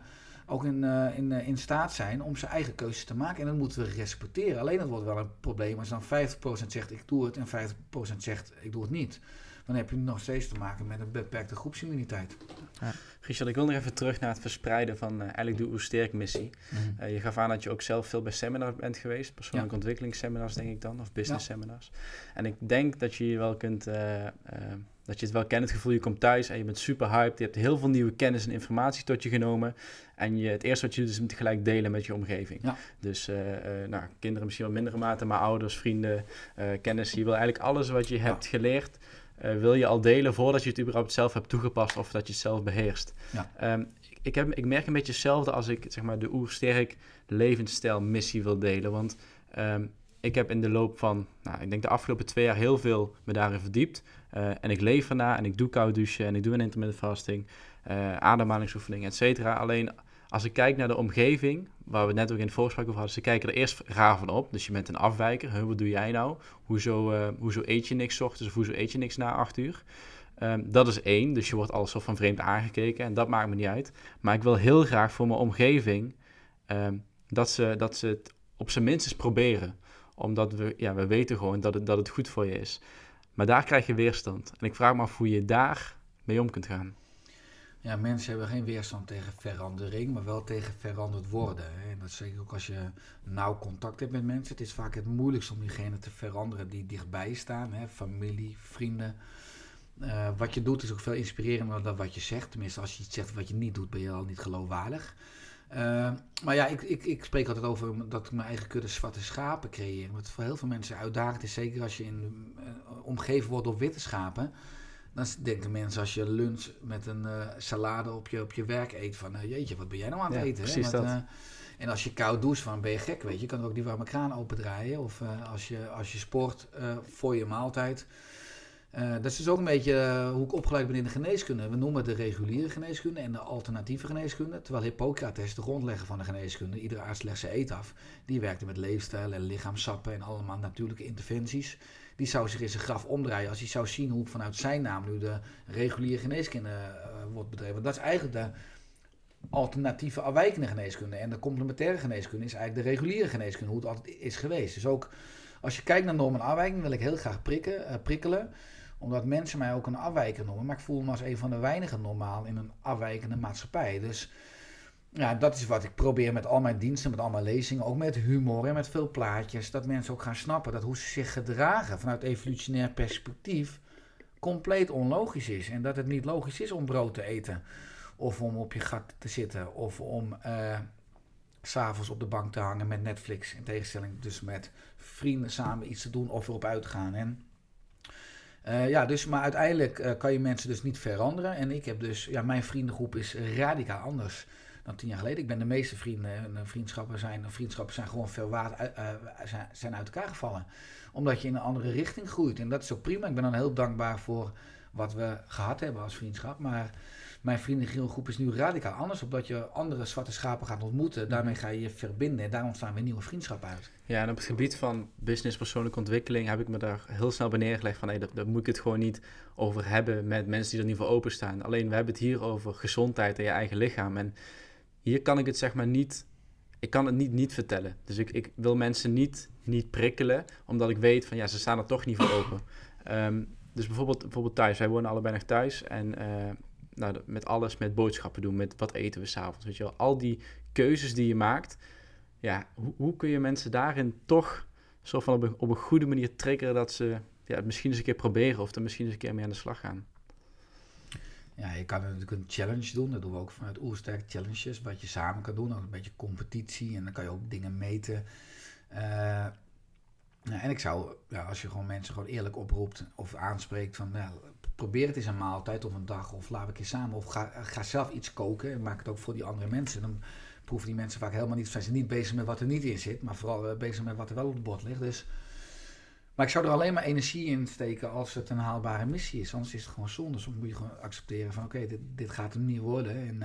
ook in, uh, in, uh, in staat zijn om zijn eigen keuzes te maken. En dat moeten we respecteren. Alleen dat wordt wel een probleem als dan 50% zegt ik doe het en 50% zegt ik doe het niet. Dan heb je nog steeds te maken met een beperkte groepsimmuniteit. Ja. Richard, ik wil nog even terug naar het verspreiden van uh, eigenlijk de Oesterk-missie. Mm. je gaf aan dat je ook zelf veel bij seminars bent geweest. Persoonlijke ja. ontwikkelingsseminars denk ik dan, of business seminars. En ik denk dat je je wel kunt dat je het wel kent, het gevoel, je komt thuis en je bent super hyped. Je hebt heel veel nieuwe kennis en informatie tot je genomen. En je, het eerste wat je doet is het gelijk delen met je omgeving. Ja. Dus uh, uh, nou, kinderen misschien wat mindere mate, maar ouders, vrienden, uh, kennis. Je wil eigenlijk alles wat je hebt geleerd, wil je al delen voordat je het überhaupt zelf hebt toegepast of dat je het zelf beheerst. Ja. Um, ik, heb, ik merk een beetje hetzelfde als ik zeg maar, de oersterk levensstijl missie wil delen. Want um, ik heb in de loop van, nou, ik denk de afgelopen twee jaar heel veel me daarin verdiept. Uh, en ik leef erna en ik doe koud douchen en ik doe een intermittent fasting, uh, ademhalingsoefeningen, et cetera. Alleen als ik kijk naar de omgeving, waar we net ook in het voorgesprek over hadden, ze kijken er eerst raar van op. Dus je bent een afwijker. Huh, wat doe jij nou? Hoezo, uh, hoezo eet je niks ochtends hoezo eet je niks na acht uur? Um, dat is één, dus je wordt alles van vreemd aangekeken en dat maakt me niet uit. Maar ik wil heel graag voor mijn omgeving um, dat, ze, dat ze het op zijn minst eens proberen Omdat we, ja, we weten gewoon dat het, dat het goed voor je is. Maar daar krijg je weerstand. En ik vraag me af hoe je daar mee om kunt gaan. Ja, mensen hebben geen weerstand tegen verandering, maar wel tegen veranderd worden. En dat zeker ook als je nauw contact hebt met mensen. Het is vaak het moeilijkst om diegene te veranderen die dichtbij staan. Hè? Familie, vrienden. Uh, wat je doet is ook veel inspirerender dan wat je zegt. Tenminste, als je iets zegt wat je niet doet, ben je al niet geloofwaardig. Uh, maar ja, ik, ik, ik spreek altijd over dat ik mijn eigen kudde zwarte schapen creëer. Wat voor heel veel mensen uitdagend is, zeker als je in, uh, omgeven wordt door witte schapen dan denken mensen als je lunch met een uh, salade op je, op je werk eet van... Uh, jeetje, wat ben jij nou aan het eten? Precies dat. Uh, en als je koud doucht van ben je gek, weet je. Je kan ook die warme kraan opendraaien. Of als, je, als je sport voor je maaltijd. dat is dus ook een beetje hoe ik opgeleid ben in de geneeskunde. We noemen het de reguliere geneeskunde en de alternatieve geneeskunde. Terwijl Hippocrates, de grondlegger van de geneeskunde, iedere arts legt eet af. Die werkte met leefstijl en lichaamsappen en allemaal natuurlijke interventies die zou zich in zijn graf omdraaien als hij zou zien hoe vanuit zijn naam nu de reguliere geneeskunde uh, wordt bedreven. Dat is eigenlijk de alternatieve afwijkende geneeskunde. En de complementaire geneeskunde is eigenlijk de reguliere geneeskunde, hoe het altijd is geweest. Dus ook als je kijkt naar normen en afwijking, wil ik heel graag prikken, uh, prikkelen omdat mensen mij ook een afwijker noemen. Maar ik voel me als een van de weinigen normaal in een afwijkende maatschappij. Dus ja, dat is wat ik probeer met al mijn diensten, met al mijn lezingen, ook met humor en met veel plaatjes, dat mensen ook gaan snappen dat hoe ze zich gedragen vanuit evolutionair perspectief compleet onlogisch is. En dat het niet logisch is om brood te eten, of om op je gat te zitten, of om uh, s'avonds op de bank te hangen met Netflix, in tegenstelling dus met vrienden samen iets te doen of erop uitgaan. En uh, ja, dus, maar uiteindelijk uh, kan je mensen dus niet veranderen. En ik heb dus, ja, mijn vriendengroep is radicaal anders dan tien jaar geleden. Ik ben de meeste vrienden en vriendschappen zijn, vriendschappen zijn gewoon veel waard, uh, zijn, zijn uit elkaar gevallen. Omdat je in een andere richting groeit. En dat is ook prima. Ik ben dan heel dankbaar voor wat we gehad hebben als vriendschap. Maar mijn vriendengroep is nu radicaal anders. Omdat je andere zwarte schapen gaat ontmoeten. Daarmee ga je je verbinden. En daar ontstaan weer nieuwe vriendschappen uit. Ja, en op het gebied van business, persoonlijke ontwikkeling heb ik me daar heel snel bij neergelegd. Van hey, daar, daar moet ik het gewoon niet over hebben met mensen die er niet voor openstaan. Alleen we hebben het hier over gezondheid en je eigen lichaam. En hier kan ik het zeg maar niet, ik kan het niet niet vertellen. Dus ik, ik wil mensen niet, niet prikkelen, omdat ik weet van ja, ze staan er toch niet voor open. Ehm, dus bijvoorbeeld, bijvoorbeeld thuis, wij wonen allebei nog thuis en uh, nou, met alles, met boodschappen doen, met wat eten we s'avonds, weet je wel. Al die keuzes die je maakt, ja, hoe, hoe kun je mensen daarin toch zo van op een, op een goede manier triggeren dat ze ja, het misschien eens een keer proberen of er misschien eens een keer mee aan de slag gaan? Ja, je kan natuurlijk een challenge doen. Dat doen we ook vanuit Oersterk Challenges. Wat je samen kan doen. Ook een beetje competitie. En dan kan je ook dingen meten. Uh, ja, en ik zou, ja, als je gewoon mensen gewoon eerlijk oproept of aanspreekt van ja, probeer het eens een maaltijd of een dag of laat ik eens samen of ga, ga zelf iets koken en maak het ook voor die andere mensen. Dan proeven die mensen vaak helemaal niet, zijn ze niet bezig met wat er niet in zit, maar vooral eh, bezig met wat er wel op het bord ligt. Dus maar ik zou er alleen maar energie in steken als het een haalbare missie is. Anders is het gewoon zonde. Soms moet je gewoon accepteren van oké, dit, dit gaat hem niet worden. En, uh,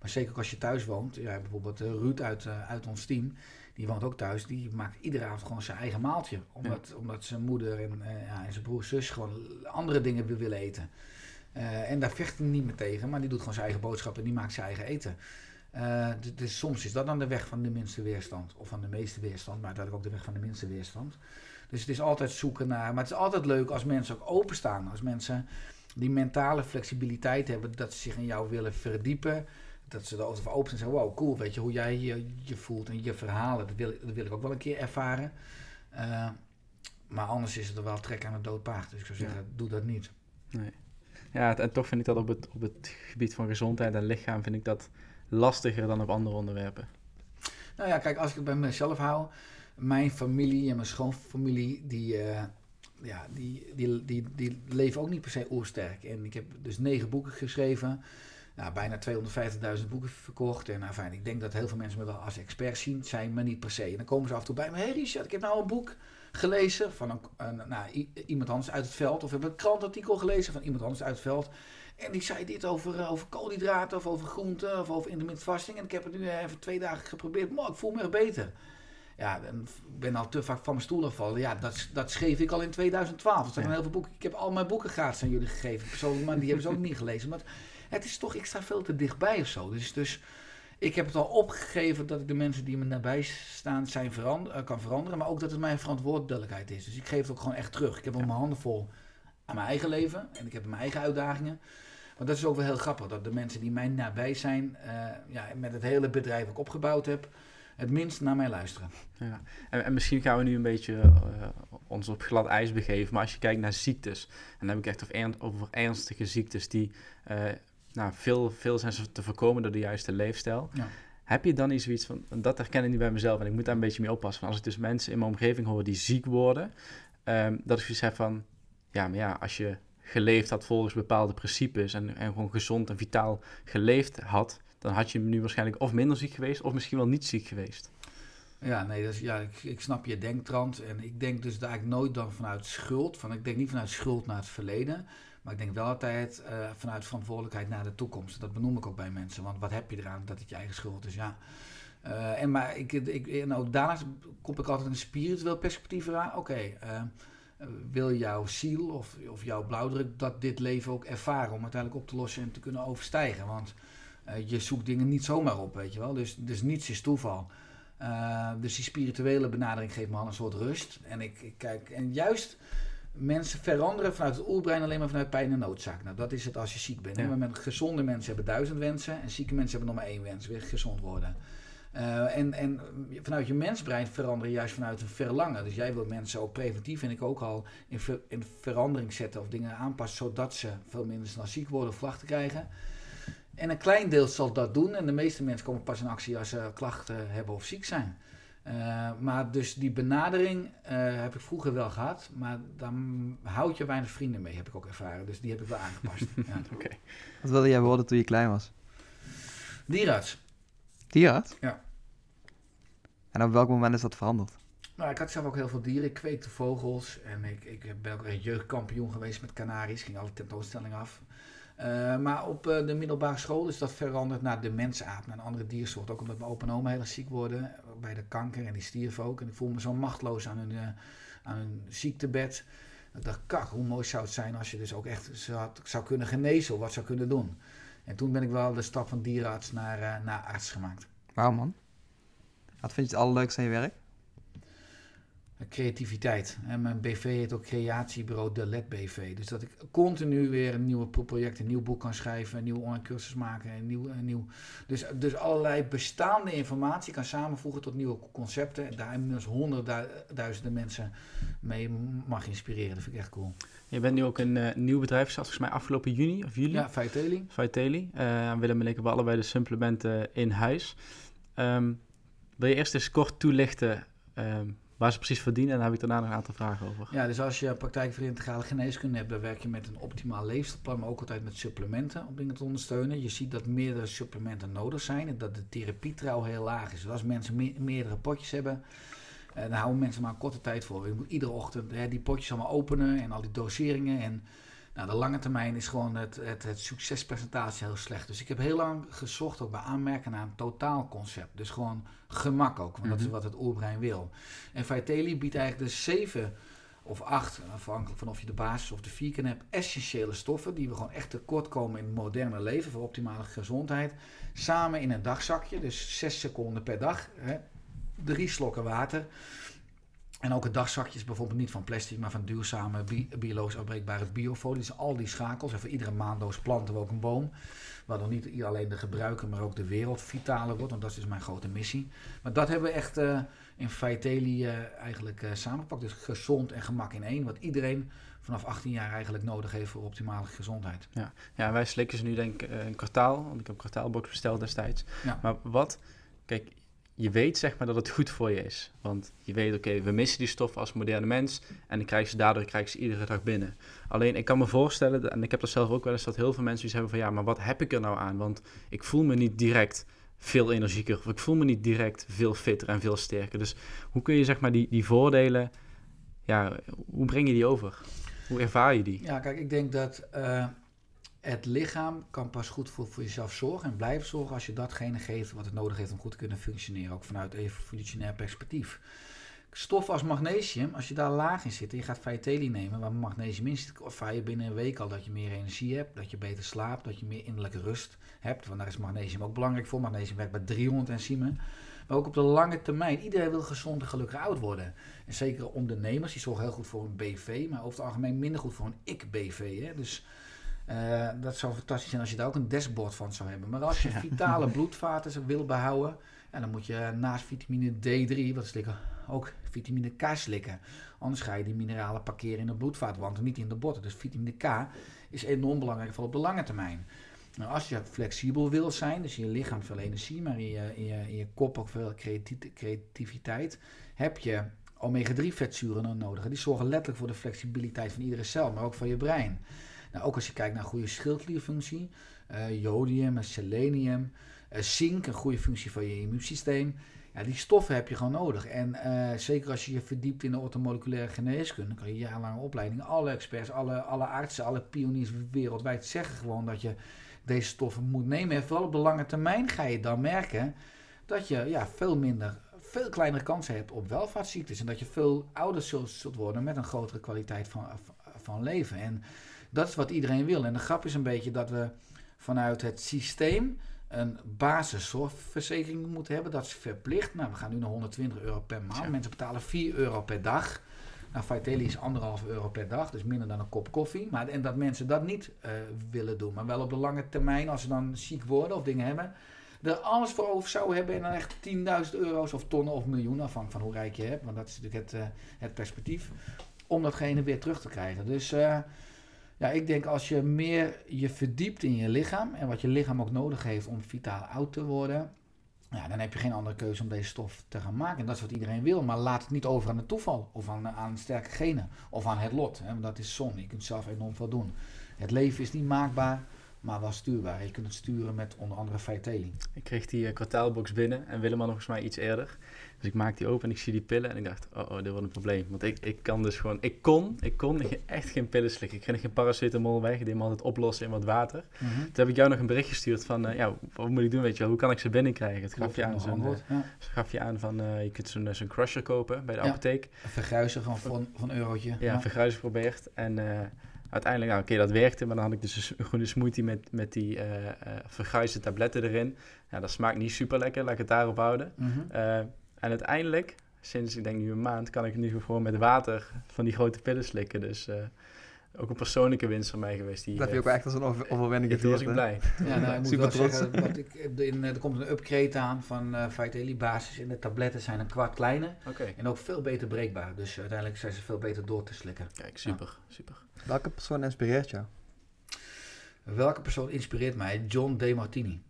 maar zeker ook als je thuis woont. Ja, bijvoorbeeld uh, Ruud uit, uh, uit ons team, die woont ook thuis. Die maakt iedere avond gewoon zijn eigen maaltje. Omdat, ja. omdat zijn moeder en, ja, en zijn broer zus gewoon andere dingen willen eten. en daar vecht hij niet meer tegen. Maar die doet gewoon zijn eigen boodschappen en die maakt zijn eigen eten. Dus, dus soms is dat dan de weg van de minste weerstand. Of van de meeste weerstand. Maar uiteindelijk ook de weg van de minste weerstand. Dus het is altijd zoeken naar. Maar het is altijd leuk als mensen ook openstaan. Als mensen die mentale flexibiliteit hebben, dat ze zich in jou willen verdiepen. Dat ze er voor open zijn en zeggen: Wow, cool, weet je hoe jij je, je voelt en je verhalen. Dat wil, dat wil ik ook wel een keer ervaren. Uh, maar anders is het er wel trek aan het dood paard. Dus ik zou zeggen: doe dat niet. Nee. Ja, en toch vind ik dat op het, op het gebied van gezondheid en lichaam vind ik dat lastiger dan op andere onderwerpen. Nou ja, kijk, als ik het bij mezelf hou, mijn familie en mijn schoonfamilie, die, uh, ja, die, die, die, die leven ook niet per se oersterk. En ik heb dus negen boeken geschreven. Nou, bijna 250.000 boeken verkocht. En nou, fijn, ik denk dat heel veel mensen me wel als expert zien, zijn maar niet per se. En dan komen ze af en toe bij me, hé hey Richard, ik heb nou een boek gelezen van een, een, nou, iemand anders uit het veld. Of ik heb een krantartikel gelezen van iemand anders uit het veld. En die zei dit over, over koolhydraten of over groenten of over intermittent fasting. En ik heb het nu even twee dagen geprobeerd. Maar ik voel me er beter. Ja, ik ben al te vaak van mijn stoel gevallen. Ja, dat, dat schreef ik al in 2012. Er zijn ja. heel veel boeken. Ik heb al mijn boeken gratis aan jullie gegeven. Persoonlijk, maar die hebben ze ook niet gelezen. Maar het is toch, ik sta veel te dichtbij of zo. Dus, dus ik heb het al opgegeven dat ik de mensen die me nabij staan zijn verander, uh, kan veranderen. Maar ook dat het mijn verantwoordelijkheid is. Dus ik geef het ook gewoon echt terug. Ik heb al mijn handen vol aan mijn eigen leven. En ik heb mijn eigen uitdagingen. Maar dat is ook wel heel grappig. Dat de mensen die mij nabij zijn, uh, ja, met het hele bedrijf dat ik opgebouwd heb, het minst naar mij luisteren. Ja. En, en misschien gaan we nu een beetje uh, ons op glad ijs begeven. Maar als je kijkt naar ziektes, en dan heb ik echt over, ernstige ziektes die nou, veel, veel zijn te voorkomen door de juiste leefstijl. Ja. Heb je dan iets zoiets van, dat herken ik niet bij mezelf en ik moet daar een beetje mee oppassen. Van als ik dus mensen in mijn omgeving hoor die ziek worden, um, dat ik zoiets heb van, ja, maar ja, als je geleefd had volgens bepaalde principes en, en gewoon gezond en vitaal geleefd had, dan had je nu waarschijnlijk of minder ziek geweest of misschien wel niet ziek geweest. Ja, nee, dus, ja ik, ik snap je denktrand. En ik denk dus eigenlijk nooit dan vanuit schuld. Van, ik denk niet vanuit schuld naar het verleden. Maar ik denk wel altijd uh, vanuit verantwoordelijkheid naar de toekomst. Dat benoem ik ook bij mensen. Want wat heb je eraan dat het je eigen schuld is? Ja. Uh, en, maar ik, ik, en ook daarnaast kom ik altijd een spiritueel perspectief aan. Oké, uh, wil jouw ziel of, of jouw blauwdruk dat dit leven ook ervaren om uiteindelijk op te lossen en te kunnen overstijgen? Want je zoekt dingen niet zomaar op, weet je wel. Dus, dus niets is toeval. dus die spirituele benadering geeft me al een soort rust. En ik, ik kijk, en juist mensen veranderen vanuit het oerbrein alleen maar vanuit pijn en noodzaak. Nou, dat is het als je ziek bent. Ja. Maar met gezonde mensen hebben duizend wensen en zieke mensen hebben nog maar één wens, weer gezond worden. Uh, en, en vanuit je mensbrein veranderen juist vanuit een verlangen. Dus jij wilt mensen ook preventief, en ik ook al, in, ver, in verandering zetten of dingen aanpassen, zodat ze veel minder snel ziek worden of klachten krijgen. En een klein deel zal dat doen en de meeste mensen komen pas in actie als ze klachten hebben of ziek zijn. Uh, maar dus die benadering uh, heb ik vroeger wel gehad, maar dan houd je weinig vrienden mee, heb ik ook ervaren. Dus die heb ik wel aangepast. ja. okay. Wat wilde jij worden toen je klein was? Dierarts. Dierarts? Ja. En op welk moment is dat veranderd? Nou, ik had zelf ook heel veel dieren. Ik kweekte vogels en ik, ik ben ook een jeugdkampioen geweest met Canaries. Ging alle tentoonstellingen af. Uh, maar op uh, de middelbare school is dat veranderd naar de mensaap, naar een andere diersoort. Ook omdat mijn opa en oma heel ziek worden bij de kanker en die stierf ook. En ik voel me zo machtloos aan hun, uh, aan hun ziektebed. Ik dacht, kak, hoe mooi zou het zijn als je dus ook echt zou, zou kunnen genezen of wat zou kunnen doen. En toen ben ik wel de stap van dierenarts naar, naar arts gemaakt. Wauw man. Wat vind je het allerleukste aan je werk? Creativiteit. En mijn BV heet ook Creatiebureau De Let BV. Dus dat ik continu weer een nieuwe project, een nieuw boek kan schrijven, een nieuwe online cursus maken. Een nieuw, een nieuw, dus, dus allerlei bestaande informatie kan samenvoegen tot nieuwe concepten. En daar inmiddels honderdduizenden mensen mee mag inspireren. Dat vind ik echt cool. Je bent nu ook een uh, nieuw bedrijf gestart, volgens mij afgelopen juni of juli. Ja, Vitaly. Vitaly. Uh, Willem en ik hebben allebei de supplementen in huis. Um, wil je eerst eens kort toelichten um, waar ze precies verdienen. En daar heb ik daarna nog een aantal vragen over. Ja, dus als je praktijk integrale geneeskunde hebt, dan werk je met een optimaal leefstijlplan, maar ook altijd met supplementen om dingen te ondersteunen. Je ziet dat meerdere supplementen nodig zijn en dat de therapietrouw heel laag is. Dus als mensen meerdere potjes hebben, eh, dan houden mensen maar een korte tijd voor. Je moet iedere ochtend hè, die potjes allemaal openen en al die doseringen en nou, de lange termijn is gewoon het, het, het succespresentatie heel slecht. Dus ik heb heel lang gezocht, ook bij aanmerken, naar een totaalconcept. Dus gewoon gemak ook, want dat is mhm. wat het oerbrein wil. En Vitaly biedt eigenlijk de zeven of acht, afhankelijk van of je de basis of de vierken hebt, essentiële stoffen die we gewoon echt tekort komen in het moderne leven voor optimale gezondheid. Samen in een dagzakje, dus zes seconden per dag. Hè, drie slokken water. En ook het dagzakje is bijvoorbeeld niet van plastic, maar van duurzame, bi biologisch afbreekbare biofolie. Dus al die schakels. En voor iedere maandoos planten we ook een boom. Waardoor niet alleen de gebruiker, maar ook de wereld vitaler wordt. Want dat is dus mijn grote missie. Maar dat hebben we echt uh, in Vitaly uh, eigenlijk uh, samengepakt. Dus gezond en gemak in één. Wat iedereen vanaf 18 jaar eigenlijk nodig heeft voor optimale gezondheid. Ja, ja wij slikken ze nu denk ik een kwartaal. Want ik heb een kwartaalbox besteld destijds. Ja. Maar wat... Kijk, je weet zeg maar dat het goed voor je is. Want je weet, oké, we missen die stoffen als moderne mens en daardoor krijg je iedere dag binnen. Alleen ik kan me voorstellen, en ik heb dat zelf ook wel eens, dat heel veel mensen iets hebben van ja, maar wat heb ik er nou aan? Want ik voel me niet direct veel energieker of ik voel me niet direct veel fitter en veel sterker. Dus hoe kun je zeg maar die, die voordelen, ja, hoe breng je die over? Hoe ervaar je die? Ja, kijk, ik denk dat uh, het lichaam kan pas goed voor, voor jezelf zorgen en blijven zorgen als je datgene geeft wat het nodig heeft om goed te kunnen functioneren. Ook vanuit evolutionair perspectief. Stoffen als magnesium, als je daar laag in zit je gaat Vitaly nemen, waar magnesium in zit, ervaar je binnen een week al dat je meer energie hebt, dat je beter slaapt, dat je meer innerlijke rust hebt. Want daar is magnesium ook belangrijk voor. Magnesium werkt bij 300 enzymen. Maar ook op de lange termijn. Iedereen wil gezond en gelukkig oud worden. En zeker ondernemers, die zorgen heel goed voor een BV, maar over het algemeen minder goed voor een ik-BV. Dus uh, dat zou fantastisch zijn als je daar ook een dashboard van zou hebben. Maar als je vitale bloedvaten wil behouden, en dan moet je naast vitamine D3, wat slikken, ook vitamine K slikken. Anders ga je die mineralen parkeren in de bloedvaatwand en niet in de botten. Dus vitamine K is enorm belangrijk, vooral op de lange termijn. Nou, als je flexibel wil zijn, dus in je lichaam veel energie, maar in je, in je, in je kop ook veel creativiteit, heb je omega-3 vetzuren nodig. Die zorgen letterlijk voor de flexibiliteit van iedere cel, maar ook van je brein. Nou, ook als je kijkt naar goede schildklierfunctie, uh, jodium en selenium, uh, zink, een goede functie van je immuunsysteem. Ja, die stoffen heb je gewoon nodig. En uh, zeker als je je verdiept in de ortomoleculaire geneeskunde, kan je jarenlange opleiding, alle experts, alle, alle artsen, alle pioniers wereldwijd zeggen gewoon dat je deze stoffen moet nemen. En vooral op de lange termijn ga je dan merken dat je ja, veel minder, veel kleinere kansen hebt op welvaartsziektes. En dat je veel ouder zult worden met een grotere kwaliteit van, van leven. En dat is wat iedereen wil. En de grap is een beetje dat we vanuit het systeem een basiszorgverzekering moeten hebben. Dat is verplicht. Nou, we gaan nu naar 120 euro per maand. Mensen betalen 4 euro per dag. Nou, Vitaly is anderhalf euro per dag, dus minder dan een kop koffie. Maar, en dat mensen dat niet uh, willen doen, maar wel op de lange termijn, als ze dan ziek worden of dingen hebben, er alles voor over zouden hebben en dan echt 10.000 euro's of tonnen of miljoenen, afhankelijk van hoe rijk je hebt, want dat is natuurlijk het, uh, het perspectief, om datgene weer terug te krijgen. Dus uh, ja, ik denk als je meer je verdiept in je lichaam en wat je lichaam ook nodig heeft om vitaal oud te worden, ja, dan heb je geen andere keuze om deze stof te gaan maken. En dat is wat iedereen wil. Maar laat het niet over aan het toeval. Of aan, aan sterke genen. Of aan het lot. Hè, want dat is zon. Je kunt zelf enorm veel doen. Het leven is niet maakbaar maar wel stuurbaar. Je kunt het sturen met onder andere Vitaly. Ik kreeg die uh, kwartaalbox binnen en Willem had nog volgens mij iets eerder. Dus ik maak die open en ik zie die pillen en ik dacht, oh, oh dit wordt een probleem. Want ik, ik kan dus gewoon, ik kon, ik kon echt geen pillen slikken. Ik kreeg geen paracetamol weg, ik deed hem altijd oplossen in wat water. Mm Toen heb ik jou nog een bericht gestuurd van, uh, ja, wat moet ik doen, weet je wel, hoe kan ik ze binnenkrijgen? Het gaf je aan, zo'n, uh, ja. gaf je aan van, je kunt zo'n zo'n crusher kopen bij de ja. apotheek. Vergruizen van, van, van eurotje. Ja, ja. vergruizen geprobeerd en uiteindelijk, nou, oké, dat werkte, maar dan had ik dus een groene smoothie met, met die uh, uh, verguisde tabletten erin. Ja, dat smaakt niet super lekker, laat ik het daarop houden. Mm -hmm. uh, en uiteindelijk, sinds ik denk nu een maand, kan ik nu gewoon met water van die grote pillen slikken. Dus ook een persoonlijke winst van mij geweest. Die, dat heb je ook echt als een over overwinning gevierd. was ik blij. Ja, nou, ik moet Super wel trots. zeggen, ik, in, er komt een upgrade aan van uh, Vitaly basis. En de tabletten zijn een kwart kleiner. Okay. En ook veel beter breekbaar. Dus uiteindelijk zijn ze veel beter door te slikken. Kijk, super, ja. super. Welke persoon inspireert jou? Welke persoon inspireert mij? John De Martini.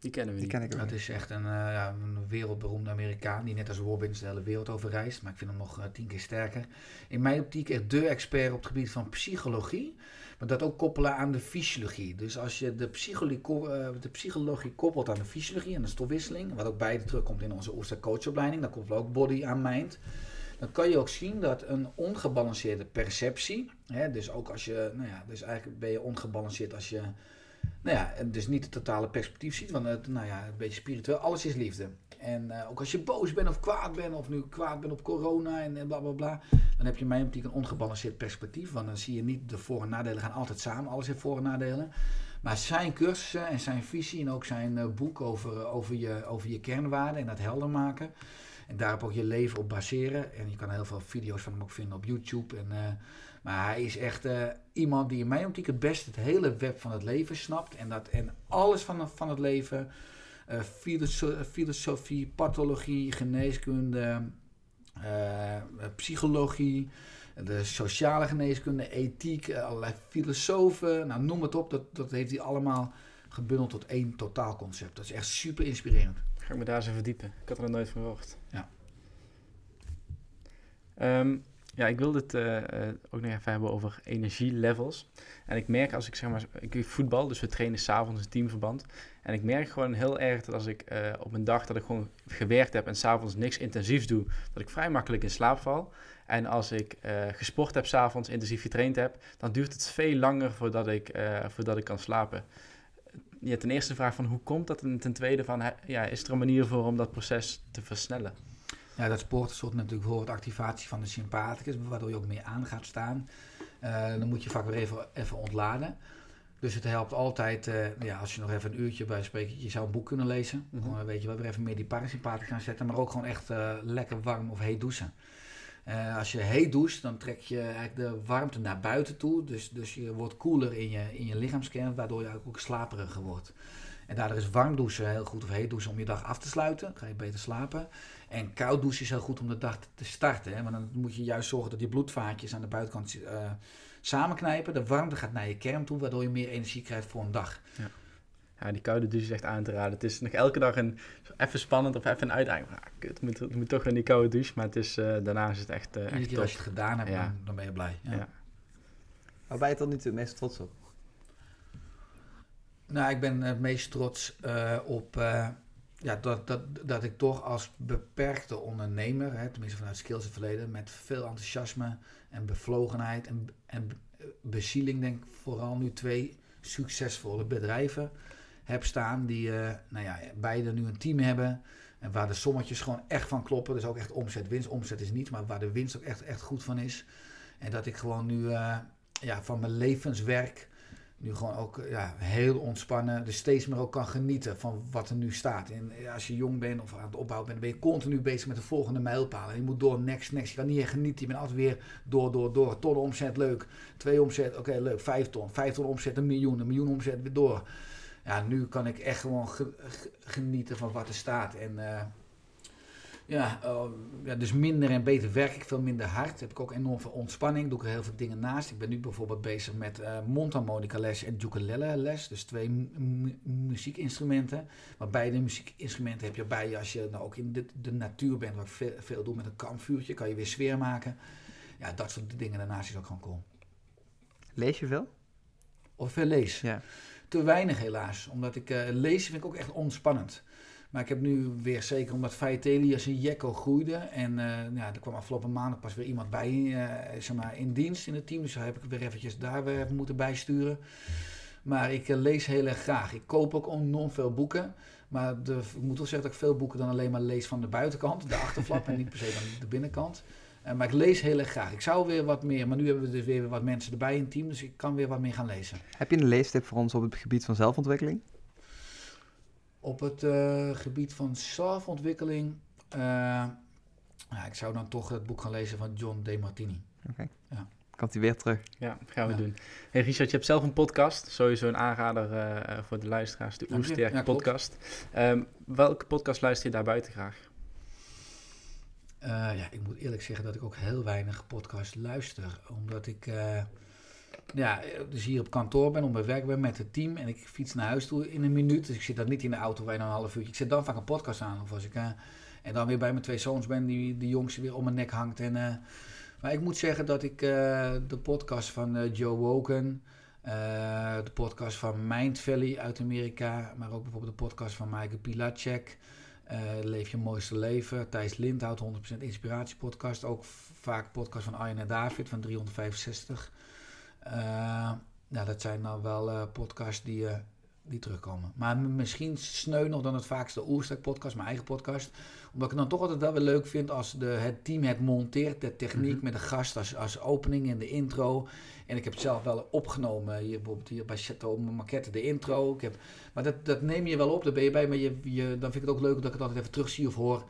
Die kennen we die ken ik Dat is echt een, uh, ja, een wereldberoemde Amerikaan die net als Robbins de hele wereld over reist. Maar ik vind hem nog uh, tien keer sterker. In mijn optiek echt de expert op het gebied van psychologie. Maar dat ook koppelen aan de fysiologie. Dus als je de psychologie, uh, de psychologie koppelt aan de fysiologie en de stofwisseling. Wat ook beide terugkomt in onze Ooster coachopleiding. Dan koppelen we ook body aan mind dan kan je ook zien dat een ongebalanceerde perceptie, hè, dus ook als je, nou ja, dus eigenlijk ben je ongebalanceerd als je, nou ja, dus niet het totale perspectief ziet, want het, nou ja, een beetje spiritueel, alles is liefde. En uh, ook als je boos bent of kwaad bent, of nu kwaad bent op corona en, en bla bla bla, dan heb je mij optiek een ongebalanceerd perspectief, want dan zie je niet de voor- en nadelen gaan altijd samen, alles heeft voor- en nadelen. Maar zijn cursussen en zijn visie en ook zijn uh, boek over, over, je, over je kernwaarden en dat helder maken, en daarop ook je leven op baseren. En je kan heel veel video's van hem ook vinden op YouTube. En, uh, maar hij is echt uh, iemand die in mijn optiek het best het hele web van het leven snapt. En, dat, en alles van, van het leven. Filoso filosofie, pathologie, geneeskunde, psychologie, de sociale geneeskunde, ethiek, allerlei filosofen. Nou, noem het op. Dat, dat heeft hij allemaal gebundeld tot één totaalconcept. Dat is echt super inspirerend. Ga ik me daar eens verdiepen. Ik had er nog nooit van gehoord. Ja. Um, ja, ik wil het uh, ook nog even hebben over energielevels. En ik merk als ik zeg maar, ik voetbal, dus we trainen s'avonds in teamverband. En ik merk gewoon heel erg dat als ik uh, op een dag dat ik gewoon gewerkt heb en s'avonds niks intensiefs doe, dat ik vrij makkelijk in slaap val. En als ik gesport heb s'avonds, intensief getraind heb, dan duurt het veel langer voordat ik, voordat ik kan slapen ja, ten eerste de vraag van hoe komt dat? En ten tweede van, ja, is er een manier voor om dat proces te versnellen? Ja, dat sport zorgt natuurlijk voor wat activatie van de sympathicus, waardoor je ook meer aan gaat staan. dan moet je vaak weer even, even ontladen. Dus het helpt altijd, uh, ja, als je nog even een uurtje bij spreekt, je zou een boek kunnen lezen. Mm -hmm. weet je wel, weer even meer die parasympathie gaan zetten, maar ook gewoon echt uh, lekker warm of heet douchen. Uh, als je heet doucht, dan trek je eigenlijk de warmte naar buiten toe. Dus, dus je wordt koeler in je, in je lichaamskern, waardoor je ook slaperiger wordt. En daardoor is warm douchen heel goed of heet douchen om je dag af te sluiten. Ga je beter slapen. En koud douchen is heel goed om de dag te starten. Hè? Want dan moet je juist zorgen dat die bloedvaatjes aan de buitenkant samenknijpen. De warmte gaat naar je kern toe, waardoor je meer energie krijgt voor een dag. Ja. Ja, die koude douche is echt aan te raden. Het is nog elke dag een, even spannend of even een uitdaging. Ah, kut, het moet, moet toch in die koude douche. Maar het is, uh, daarna is het echt, uh, echt keer als je het gedaan hebt, ja. dan, ben je blij. Ja. ja. Waar ben je tot nu toe het meest trots op? Nou, ik ben het meest trots uh, op ja, dat, dat, dat ik toch als beperkte ondernemer, hè, tenminste vanuit skills het verleden, met veel enthousiasme en bevlogenheid en, en bezieling, denk ik vooral nu twee succesvolle bedrijven heb staan die uh, nou ja, beide nu een team hebben. En waar de sommetjes gewoon echt van kloppen. Dus ook echt omzet, winst. Omzet is niet, maar waar de winst ook echt, echt goed van is. En dat ik gewoon nu uh, ja, van mijn levenswerk nu gewoon ook ja, heel ontspannen, dus steeds meer ook kan genieten van wat er nu staat. En als je jong bent of aan het opbouwen bent, ben je continu bezig met de volgende mijlpaal. En je moet door, next, next. Je kan niet echt genieten. Je bent altijd weer door, door, door. Ton omzet, leuk. Twee omzet, oké, leuk. Vijf ton. Vijf ton omzet, een miljoen. Een miljoen omzet, weer door. Ja, nu kan ik echt gewoon genieten van wat er staat. En uh, ja, uh, ja, dus minder en beter werk ik, veel minder hard. Heb ik ook enorm veel ontspanning, doe ik er heel veel dingen naast. Ik ben nu bijvoorbeeld bezig met uh, mondharmonica les en ukulele les. Dus twee muziekinstrumenten. Maar beide muziekinstrumenten heb je bij je als je nou ook in de, de natuur bent. Wat ik veel, veel doe met een kampvuurtje, kan je weer sfeer maken. Ja, dat soort dingen daarnaast is ook gewoon cool. Lees je veel? Of veel lees? Ja. Te weinig helaas, omdat ik uh, lezen vind ik ook echt ontspannend. Maar ik heb nu weer zeker omdat Faeteli als een jekko groeide. En uh, ja, er kwam afgelopen maandag pas weer iemand bij uh, zeg maar, in dienst in het team. Dus daar heb ik weer eventjes daar weer moeten bijsturen. Maar ik lees heel erg graag. Ik koop ook enorm veel boeken. Maar de, ik moet wel zeggen dat ik veel boeken dan alleen maar lees van de buitenkant, de achterflap en niet per se dan de binnenkant. Maar ik lees heel erg graag. Ik zou weer wat meer, maar nu hebben we dus weer wat mensen erbij in het team, dus ik kan weer wat meer gaan lezen. Heb je een leestip voor ons op het gebied van zelfontwikkeling? Op het uh, gebied van zelfontwikkeling, uh, ja, ik zou dan toch het boek gaan lezen van John De Martini. Oké. Okay. Ja. Komt hij weer terug? Ja, gaan we ja. doen. Hey Richard, je hebt zelf een podcast. Sowieso een aanrader uh, voor de luisteraars, de Oersterk ja, podcast. Um, welke podcast luister je daar buiten graag? ja, ik moet eerlijk zeggen dat ik ook heel weinig podcast luister. Omdat ik ja, dus hier op kantoor ben, op mijn werk ben met het team en ik fiets naar huis toe in een minuut. Dus ik zit dan niet in de auto dan een half uurtje. Ik zet dan vaak een podcast aan. Of als ik, uh, en dan weer bij mijn twee zoons ben, die de jongste weer om mijn nek hangt. En, maar ik moet zeggen dat ik de podcast van Joe Woken, de podcast van Mind Valley uit Amerika, maar ook bijvoorbeeld de podcast van Michael Pilacek, Leef je mooiste leven, Thijs Lindhout, 100% inspiratiepodcast. Ook vaak podcast van Arjen en David van 365. Uh, nou, dat zijn dan wel uh, podcasts die, uh, die terugkomen. Maar misschien sneu nog dan het vaakste Oerstek podcast, mijn eigen podcast. Omdat ik het dan toch altijd wel weer leuk vind als de, het team het monteert. De techniek mm-hmm. met de gast als, als opening en de intro. En ik heb het zelf wel opgenomen. Hier, bijvoorbeeld hier bij Chateau Maquette de intro. Ik heb, maar dat, dat neem je wel op, daar ben je bij. Maar je, je, dan vind ik het ook leuk dat ik het altijd even terugzie of hoor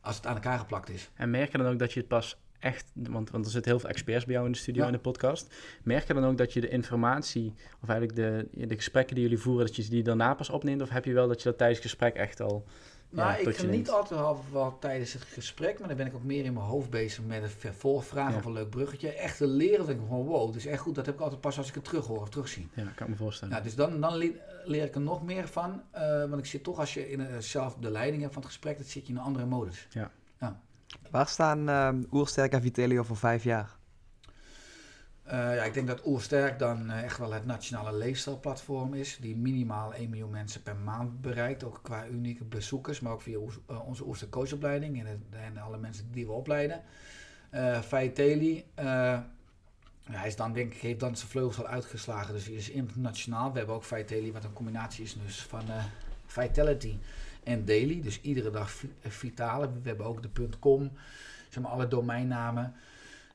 als het aan elkaar geplakt is. En merk je dan ook dat je het pas echt, want, want er zitten heel veel experts bij jou in de studio in de podcast. Merk je dan ook dat je de informatie, of eigenlijk de, de gesprekken die jullie voeren, dat je die daarna pas opneemt? Of heb je wel dat je dat tijdens het gesprek echt al. Nou, ja, ik ga niet altijd wel tijdens het gesprek, maar dan ben ik ook meer in mijn hoofd bezig met een vervolgvraag ja. of een leuk bruggetje. Echt te leren, denk ik van wow, het is echt goed. Dat heb ik altijd pas als ik het terug hoor of terugzie. Ja, kan ik me voorstellen. Nou, dus dan, dan leer ik er nog meer van. Uh, want ik zit toch, als je in, uh, zelf de leiding hebt van het gesprek, dan zit je in een andere modus. Ja. ja. Waar staan uh, Oersterk en Vitelio voor vijf jaar? Uh, ja, ik denk dat Oersterk dan uh, echt wel het nationale leefstijlplatform is. Die minimaal 1 miljoen mensen per maand bereikt. Ook qua unieke bezoekers, maar ook via uh, onze Oersterk coachopleiding en, en, alle mensen die we opleiden. Uh, Vitelli, hij is dan, denk ik, heeft dan zijn vleugels al uitgeslagen. Dus hij is internationaal. We hebben ook Vitelli, wat een combinatie is dus van Vitality en daily. Dus iedere dag vitale. We hebben ook de .com, zeg maar alle domeinnamen.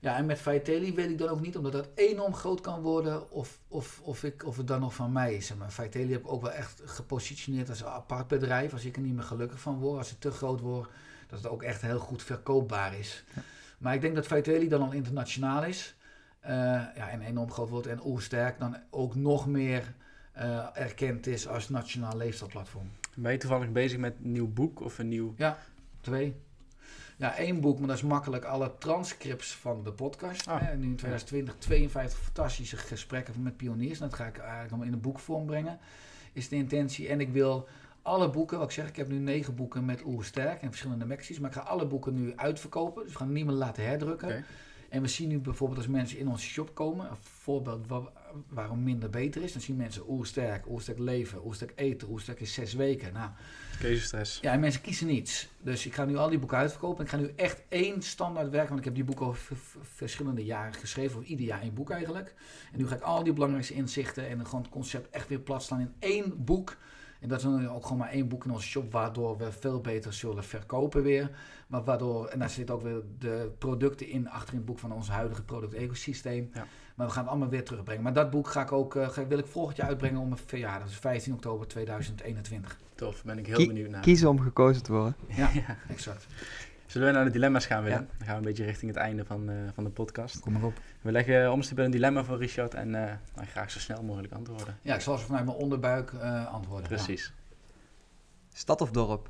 Ja, en met Vitaly weet ik dan ook niet, omdat dat enorm groot kan worden, of, of, of, ik, of het dan nog van mij is. Maar Vitaly heb ik ook wel echt gepositioneerd als een apart bedrijf. Als ik er niet meer gelukkig van word, als het te groot wordt, dat het ook echt heel goed verkoopbaar is. Maar ik denk dat Vitaly dan al internationaal is. Uh, ja, en enorm groot wordt. En Oersterk dan ook nog meer uh, erkend is als nationaal leefstijlplatform. Ben je toevallig bezig met een nieuw boek of een nieuw... Ja, twee. Ja, één boek, maar dat is makkelijk. Alle transcripts van de podcast. Ah, nu in 2020 52 fantastische gesprekken met pioniers. dat ga ik eigenlijk allemaal in een boekvorm brengen. Is de intentie. En ik wil alle boeken, wat ik zeg, ik heb nu negen boeken met Oer Sterk en verschillende Mexi's. Maar ik ga alle boeken nu uitverkopen. Dus we gaan niemand laten herdrukken. En we zien nu bijvoorbeeld als mensen in onze shop komen, een voorbeeld waarom minder beter is, dan zien mensen oersterk, oersterk leven, oersterk eten, oersterk is zes weken. Nou, Keuzestress. Ja, en mensen kiezen niets. Dus ik ga nu al die boeken uitverkopen. Ik ga nu echt één standaard werken, want ik heb die boeken over verschillende jaren geschreven, of ieder jaar één boek eigenlijk. En nu ga ik al die belangrijkste inzichten en gewoon het concept echt weer plat staan in één boek. En dat is dan ook gewoon maar één boek in onze shop, waardoor we veel beter zullen verkopen weer. Maar waardoor, en daar zit ook weer de producten in achter in het boek van ons huidige product-ecosysteem. Ja. Maar we gaan het allemaal weer terugbrengen. Maar dat boek ga ik ook, uh, wil ik volgend jaar uitbrengen om een verjaardag. Dus 15 oktober 2021. Tof, ben ik heel benieuwd naar. Kiezen om gekozen te worden. Ja, exact. Zullen we naar de dilemma's gaan, Willem? Dan gaan we een beetje richting het einde van, uh, van de podcast. Kom maar op. We leggen om een dilemma voor Richard en uh, graag zo snel mogelijk antwoorden. Ja, ik zal ze vanuit mijn onderbuik antwoorden. Precies. Stad of dorp?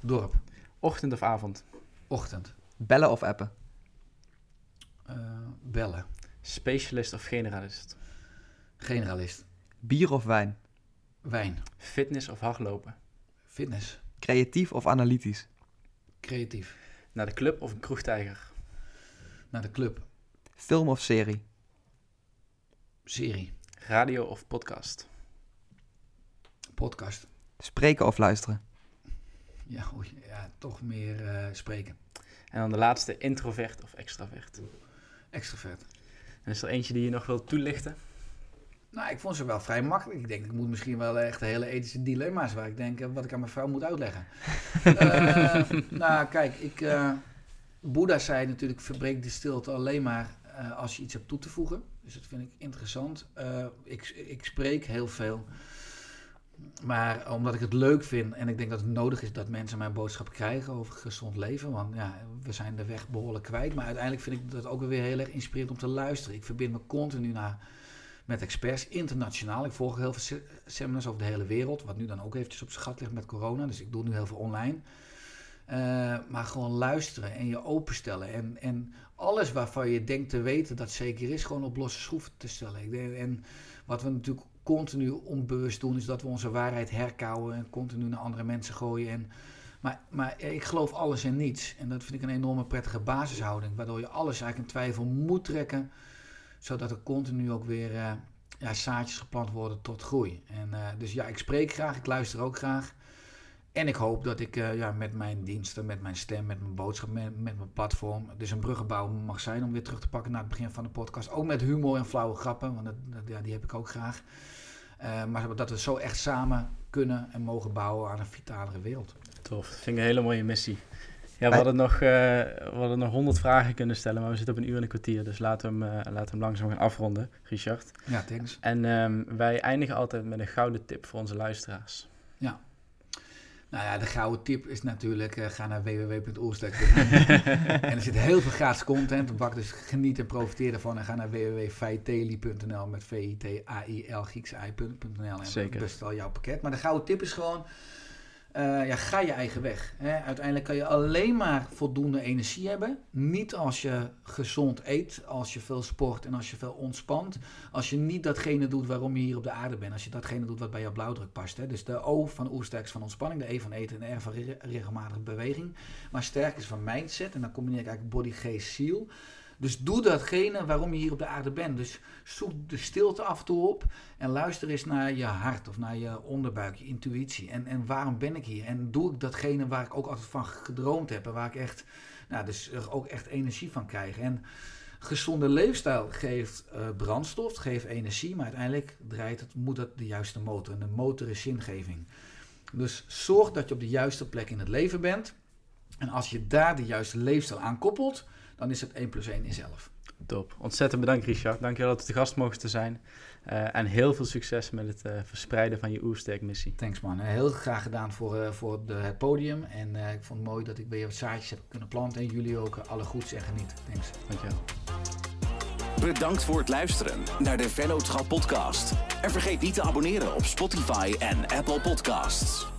Dorp. Ochtend of avond? Ochtend. Bellen of appen? bellen. Specialist of generalist? Generalist. Bier of wijn? Wijn. Fitness of hardlopen? Fitness. Creatief of analytisch? Creatief. Naar de club of een kroegtijger? Naar de club. Film of serie? Serie. Radio of podcast? Podcast. Spreken of luisteren? Ja, ja toch meer uh, spreken. En dan de laatste, introvert of extravert? Extravert. En is er eentje die je nog wilt toelichten? Nou, ik vond ze wel vrij makkelijk. Ik denk, ik moet misschien wel echt hele ethische dilemma's waar ik denk eh, wat ik aan mijn vrouw moet uitleggen. uh, nou, kijk, ik, uh, Boeddha zei natuurlijk, verbreek de stilte alleen maar als je iets hebt toe te voegen. Dus dat vind ik interessant. ik, ik spreek heel veel. Maar omdat ik het leuk vind en ik denk dat het nodig is dat mensen mijn boodschap krijgen over gezond leven. Want ja, we zijn de weg behoorlijk kwijt. Maar uiteindelijk vind ik dat ook weer heel erg inspirerend om te luisteren. Ik verbind me continu naar, met experts, internationaal. Ik volg heel veel seminars over de hele wereld. Wat nu dan ook eventjes op zijn gat ligt met corona. Dus ik doe nu heel veel online. Uh, maar gewoon luisteren en je openstellen. En, en alles waarvan je denkt te weten dat zeker is, gewoon op losse schroeven te stellen. En wat we natuurlijk continu onbewust doen, is dat we onze waarheid herkauwen en continu naar andere mensen gooien. En, maar, maar ik geloof alles en niets. En dat vind ik een enorme prettige basishouding, waardoor je alles eigenlijk in twijfel moet trekken, zodat er continu ook weer uh, ja, zaadjes geplant worden tot groei. En, uh, dus ja, ik spreek graag, ik luister ook graag. En ik hoop dat ik uh, ja, met mijn diensten, met mijn stem, met mijn boodschap, met, mijn platform, dus een bruggenbouw mag zijn om weer terug te pakken naar het begin van de podcast. Ook met humor en flauwe grappen, want dat, ja, die heb ik ook graag. Maar dat we zo echt samen kunnen en mogen bouwen aan een vitalere wereld. Tof, dat vind ik een hele mooie missie. Ja, we hadden, nog, uh, we hadden nog honderd vragen kunnen stellen, maar we zitten op een uur en een kwartier. Dus laten we hem, uh, laten we hem langzaam gaan afronden, Richard. Ja, thanks. En um, wij eindigen altijd met een gouden tip voor onze luisteraars. Ja. Nou ja, de gouden tip is natuurlijk, uh, ga naar www.oerstek. en er zit heel veel gratis content op bak, dus geniet en profiteer ervan. En ga naar www.feiteli.nl met V-I-T-A-I-L, Grieks I.nl. En Zeker. bestel jouw pakket. Maar de gouden tip is gewoon, uh, ja, ga je eigen weg. Hè? Uiteindelijk kan je alleen maar voldoende energie hebben. Niet als je gezond eet, als je veel sport en als je veel ontspant. Als je niet datgene doet waarom je hier op de aarde bent. Als je datgene doet wat bij jouw blauwdruk past. Hè? Dus de O van oersterk van ontspanning, de E van eten en de R van regelmatige beweging. Maar sterk is van mindset en dan combineer ik eigenlijk body, geest, ziel. Dus doe datgene waarom je hier op de aarde bent. Dus zoek de stilte af en toe op en luister eens naar je hart of naar je onderbuik, je intuïtie. En, en waarom ben ik hier? En doe ik datgene waar ik ook altijd van gedroomd heb en waar ik echt, nou, dus ook echt energie van krijg. En gezonde leefstijl geeft uh, brandstof, geeft energie, maar uiteindelijk draait het, moet dat de juiste motor. En de motor is zingeving. Dus zorg dat je op de juiste plek in het leven bent. En als je daar de juiste leefstijl aan koppelt, dan is het 1 plus 1 in zelf. Top. Ontzettend bedankt Richard. Dankjewel dat we te gast mogen te zijn. Uh, en heel veel succes met het uh, verspreiden van je Oersterk-missie. Thanks man. Heel graag gedaan voor, uh, voor de, het podium. En ik vond het mooi dat ik bij jou zaadjes heb kunnen planten. En jullie ook alle goeds en geniet. Thanks. Dankjewel. Bedankt voor het luisteren naar de Vennootschap podcast. En vergeet niet te abonneren op Spotify en Apple Podcasts.